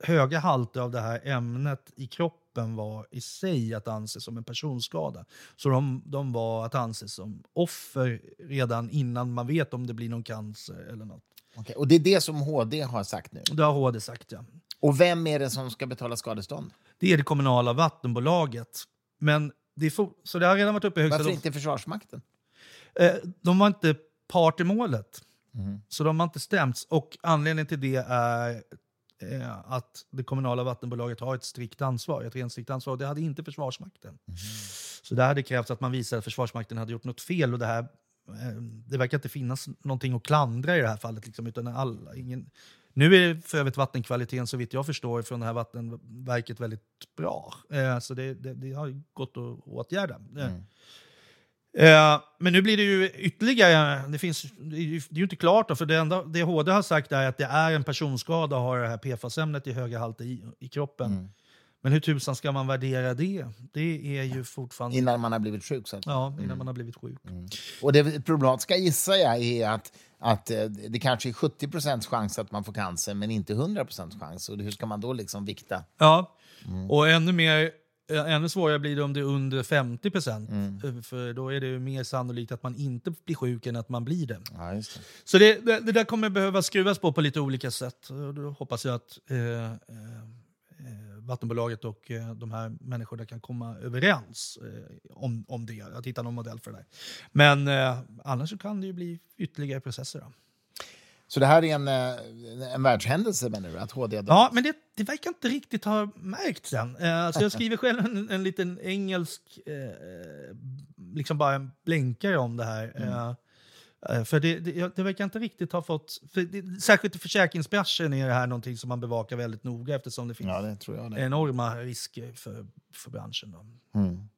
höga halter av det här ämnet i kroppen var i sig att anse som en personskada. Så de, de var att anse som offer redan innan man vet om det blir någon cancer eller något. Okay. Och det är det som HD har sagt nu? Det har HD sagt, ja. Och vem är det som ska betala skadestånd? Det är det kommunala vattenbolaget. Men det så det har redan varit uppe i högsta Varför inte Försvarsmakten? Eh, de var inte part i målet. Mm. Så de har inte stämts. Och anledningen till det är eh, att det kommunala vattenbolaget har ett strikt ansvar, ett rent strikt ansvar. Det hade inte Försvarsmakten. Mm. Så det hade krävts att man visade att Försvarsmakten hade gjort något fel. Och det, här, eh, det verkar inte finnas någonting att klandra i det här fallet. Liksom, utan alla, ingen, nu är för övrigt vattenkvaliteten, så vitt jag förstår, från det här vattenverket väldigt bra. Eh, så det, det, det, har gått att åtgärda. Eh, mm. Eh, men nu blir det ju ytterligare, det, finns, det är ju inte klart då, för det enda det HD har sagt är att det är en personskada att ha det här PFAS-ämnet i höga halter i, i kroppen. Mm. Men hur tusan ska man värdera det? Det är ju fortfarande... Innan man har blivit sjuk? Så att... Ja, innan mm. man har blivit sjuk. Mm. Och det problematiska gissar jag är att, att eh, det kanske är 70 chans att man får cancer, men inte 100 chans. Och hur ska man då liksom vikta? Ja, mm. och ännu mer Ännu svårare blir det om det är under 50 procent. Mm. För då är det mer sannolikt att man inte blir sjuk än att man blir det. Ja, det. Så det, det, det, där kommer behöva skruvas på på lite olika sätt. Då hoppas jag att eh, eh, vattenbolaget och eh, de här människorna kan komma överens eh, om, om det. Att hitta någon modell för det där. Men eh, annars kan det ju bli ytterligare processer. Då. Så det här är en, eh, en världshändelse menar du? Att HD Ja, men det, det verkar inte riktigt ha märkts än. Eh, så jag skriver själv en, en liten engelsk, eh, liksom bara en blänkare om det här. Mm. Eh för det, det, det, verkar inte riktigt ha fått... För det, särskilt i försäkringsbranschen är det här någonting som man bevakar väldigt noga eftersom det finns ja, det enorma risker för, för branschen. Mm.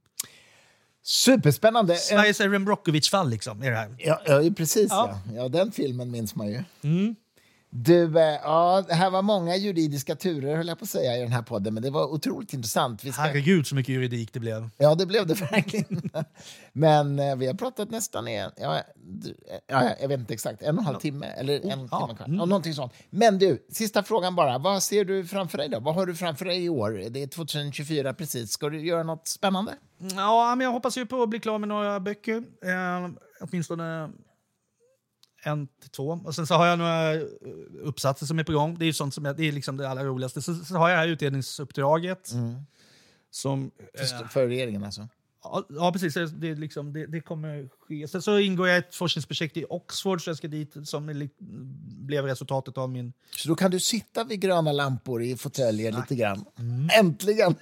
Superspännande. Sveriges Erin Brockovich-fall liksom, är det här. Ja, ja precis. Ja. Ja. ja. den filmen minns man ju. Mm. Du, eh, ja, det här var många juridiska turer höll jag på att säga i den här podden, men det var otroligt intressant. Vi ska... Herregud så mycket juridik det blev. Ja, det blev det verkligen. men eh, vi har pratat nästan en, ja, ja, jag vet inte exakt, en och en halv timme eller en oh, timme kvar. Mm. Ja, någonting sånt. Men du, sista frågan bara. Vad ser du framför dig då? Vad har du framför dig i år? Det är 2024 precis. Ska du göra något spännande? Ja, men jag hoppas ju på att bli klar med några böcker. Eh, åtminstone en till två. Och sen så har jag några eh, uppsatser som är på gång. Det är sånt som jag, det är liksom det allra roligaste. Så, så har jag det här utredningsuppdraget. Mm. Som, för, för regeringen alltså? Ja, ja, precis. Det, liksom, det, det, kommer ske. Sen så ingår jag i ett forskningsprojekt i Oxford så jag ska dit, som blev resultatet av min... Så då kan du sitta vid gröna lampor i fåtöljer lite grann? Mm. Äntligen!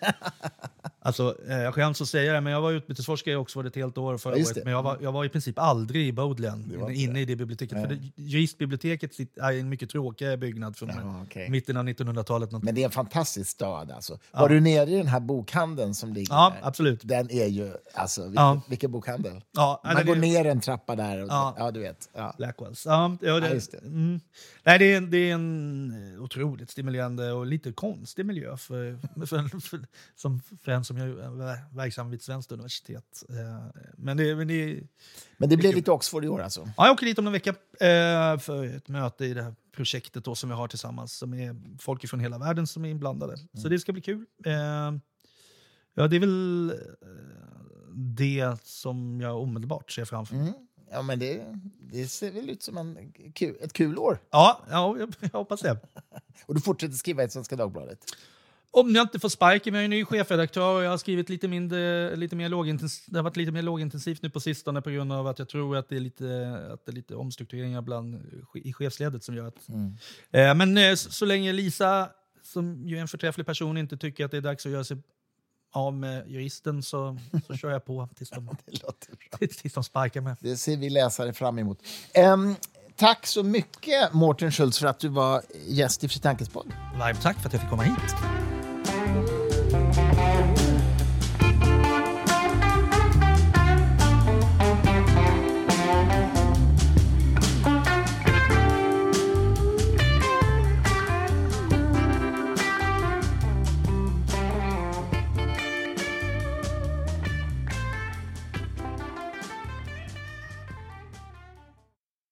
alltså, eh, jag skäms att säga det, men jag var utbytesforskare i Oxford ett helt år förra året. Men jag var, jag var i princip aldrig i Bodleian, inne i det biblioteket. Nej. För det, juristbiblioteket är en mycket tråkigare byggnad från ja, okay. mitten av 1900-talet. Men det är en fantastisk stad alltså. Ja. Var du nere i den här bokhandeln som ligger ja, där? absolut. Den är ju Alltså, vilken, ja. vilken bokhandel. Ja, Man går det, ner en trappa där. Och, ja. ja, du vet. Ja. Blackwells. Ja, ja, det, det. Mm. Nej, det, är, det är en otroligt stimulerande och lite konstig miljö för, för, för, som, för en som är verksam vid ett svenskt universitet. Eh, men det, men det, men det blir lite Oxford i år alltså? Ja, jag åker dit om en vecka eh, för ett möte i det här projektet då, som vi har tillsammans. Som är folk från hela världen som är inblandade. Mm. Så det ska bli kul. Eh, ja, det är väl det som jag omedelbart ser framför mig. Mm. Ja, men det, det ser väl ut som en kul, ett kul år? Ja, ja jag, jag hoppas det. och du fortsätter skriva i Svenska Dagbladet? Om jag inte får sparken, jag är ny chefredaktör och jag har skrivit lite, mindre, lite mer lågintensivt. Det har varit lite mer lågintensivt nu på sistone på grund av att jag tror att det är lite, att det är lite omstruktureringar bland, i chefsledet som gör att... Mm. Eh, men eh, så, så länge Lisa, som ju är en förträfflig person, inte tycker att det är dags att göra sig av med juristen så, så kör jag på tills de, tills de sparkar mig. Det ser vi läsare fram emot. Um, tack så mycket, Mårten Schultz, för att du var gäst i Fri Tankes podd. Tack för att jag fick komma hit.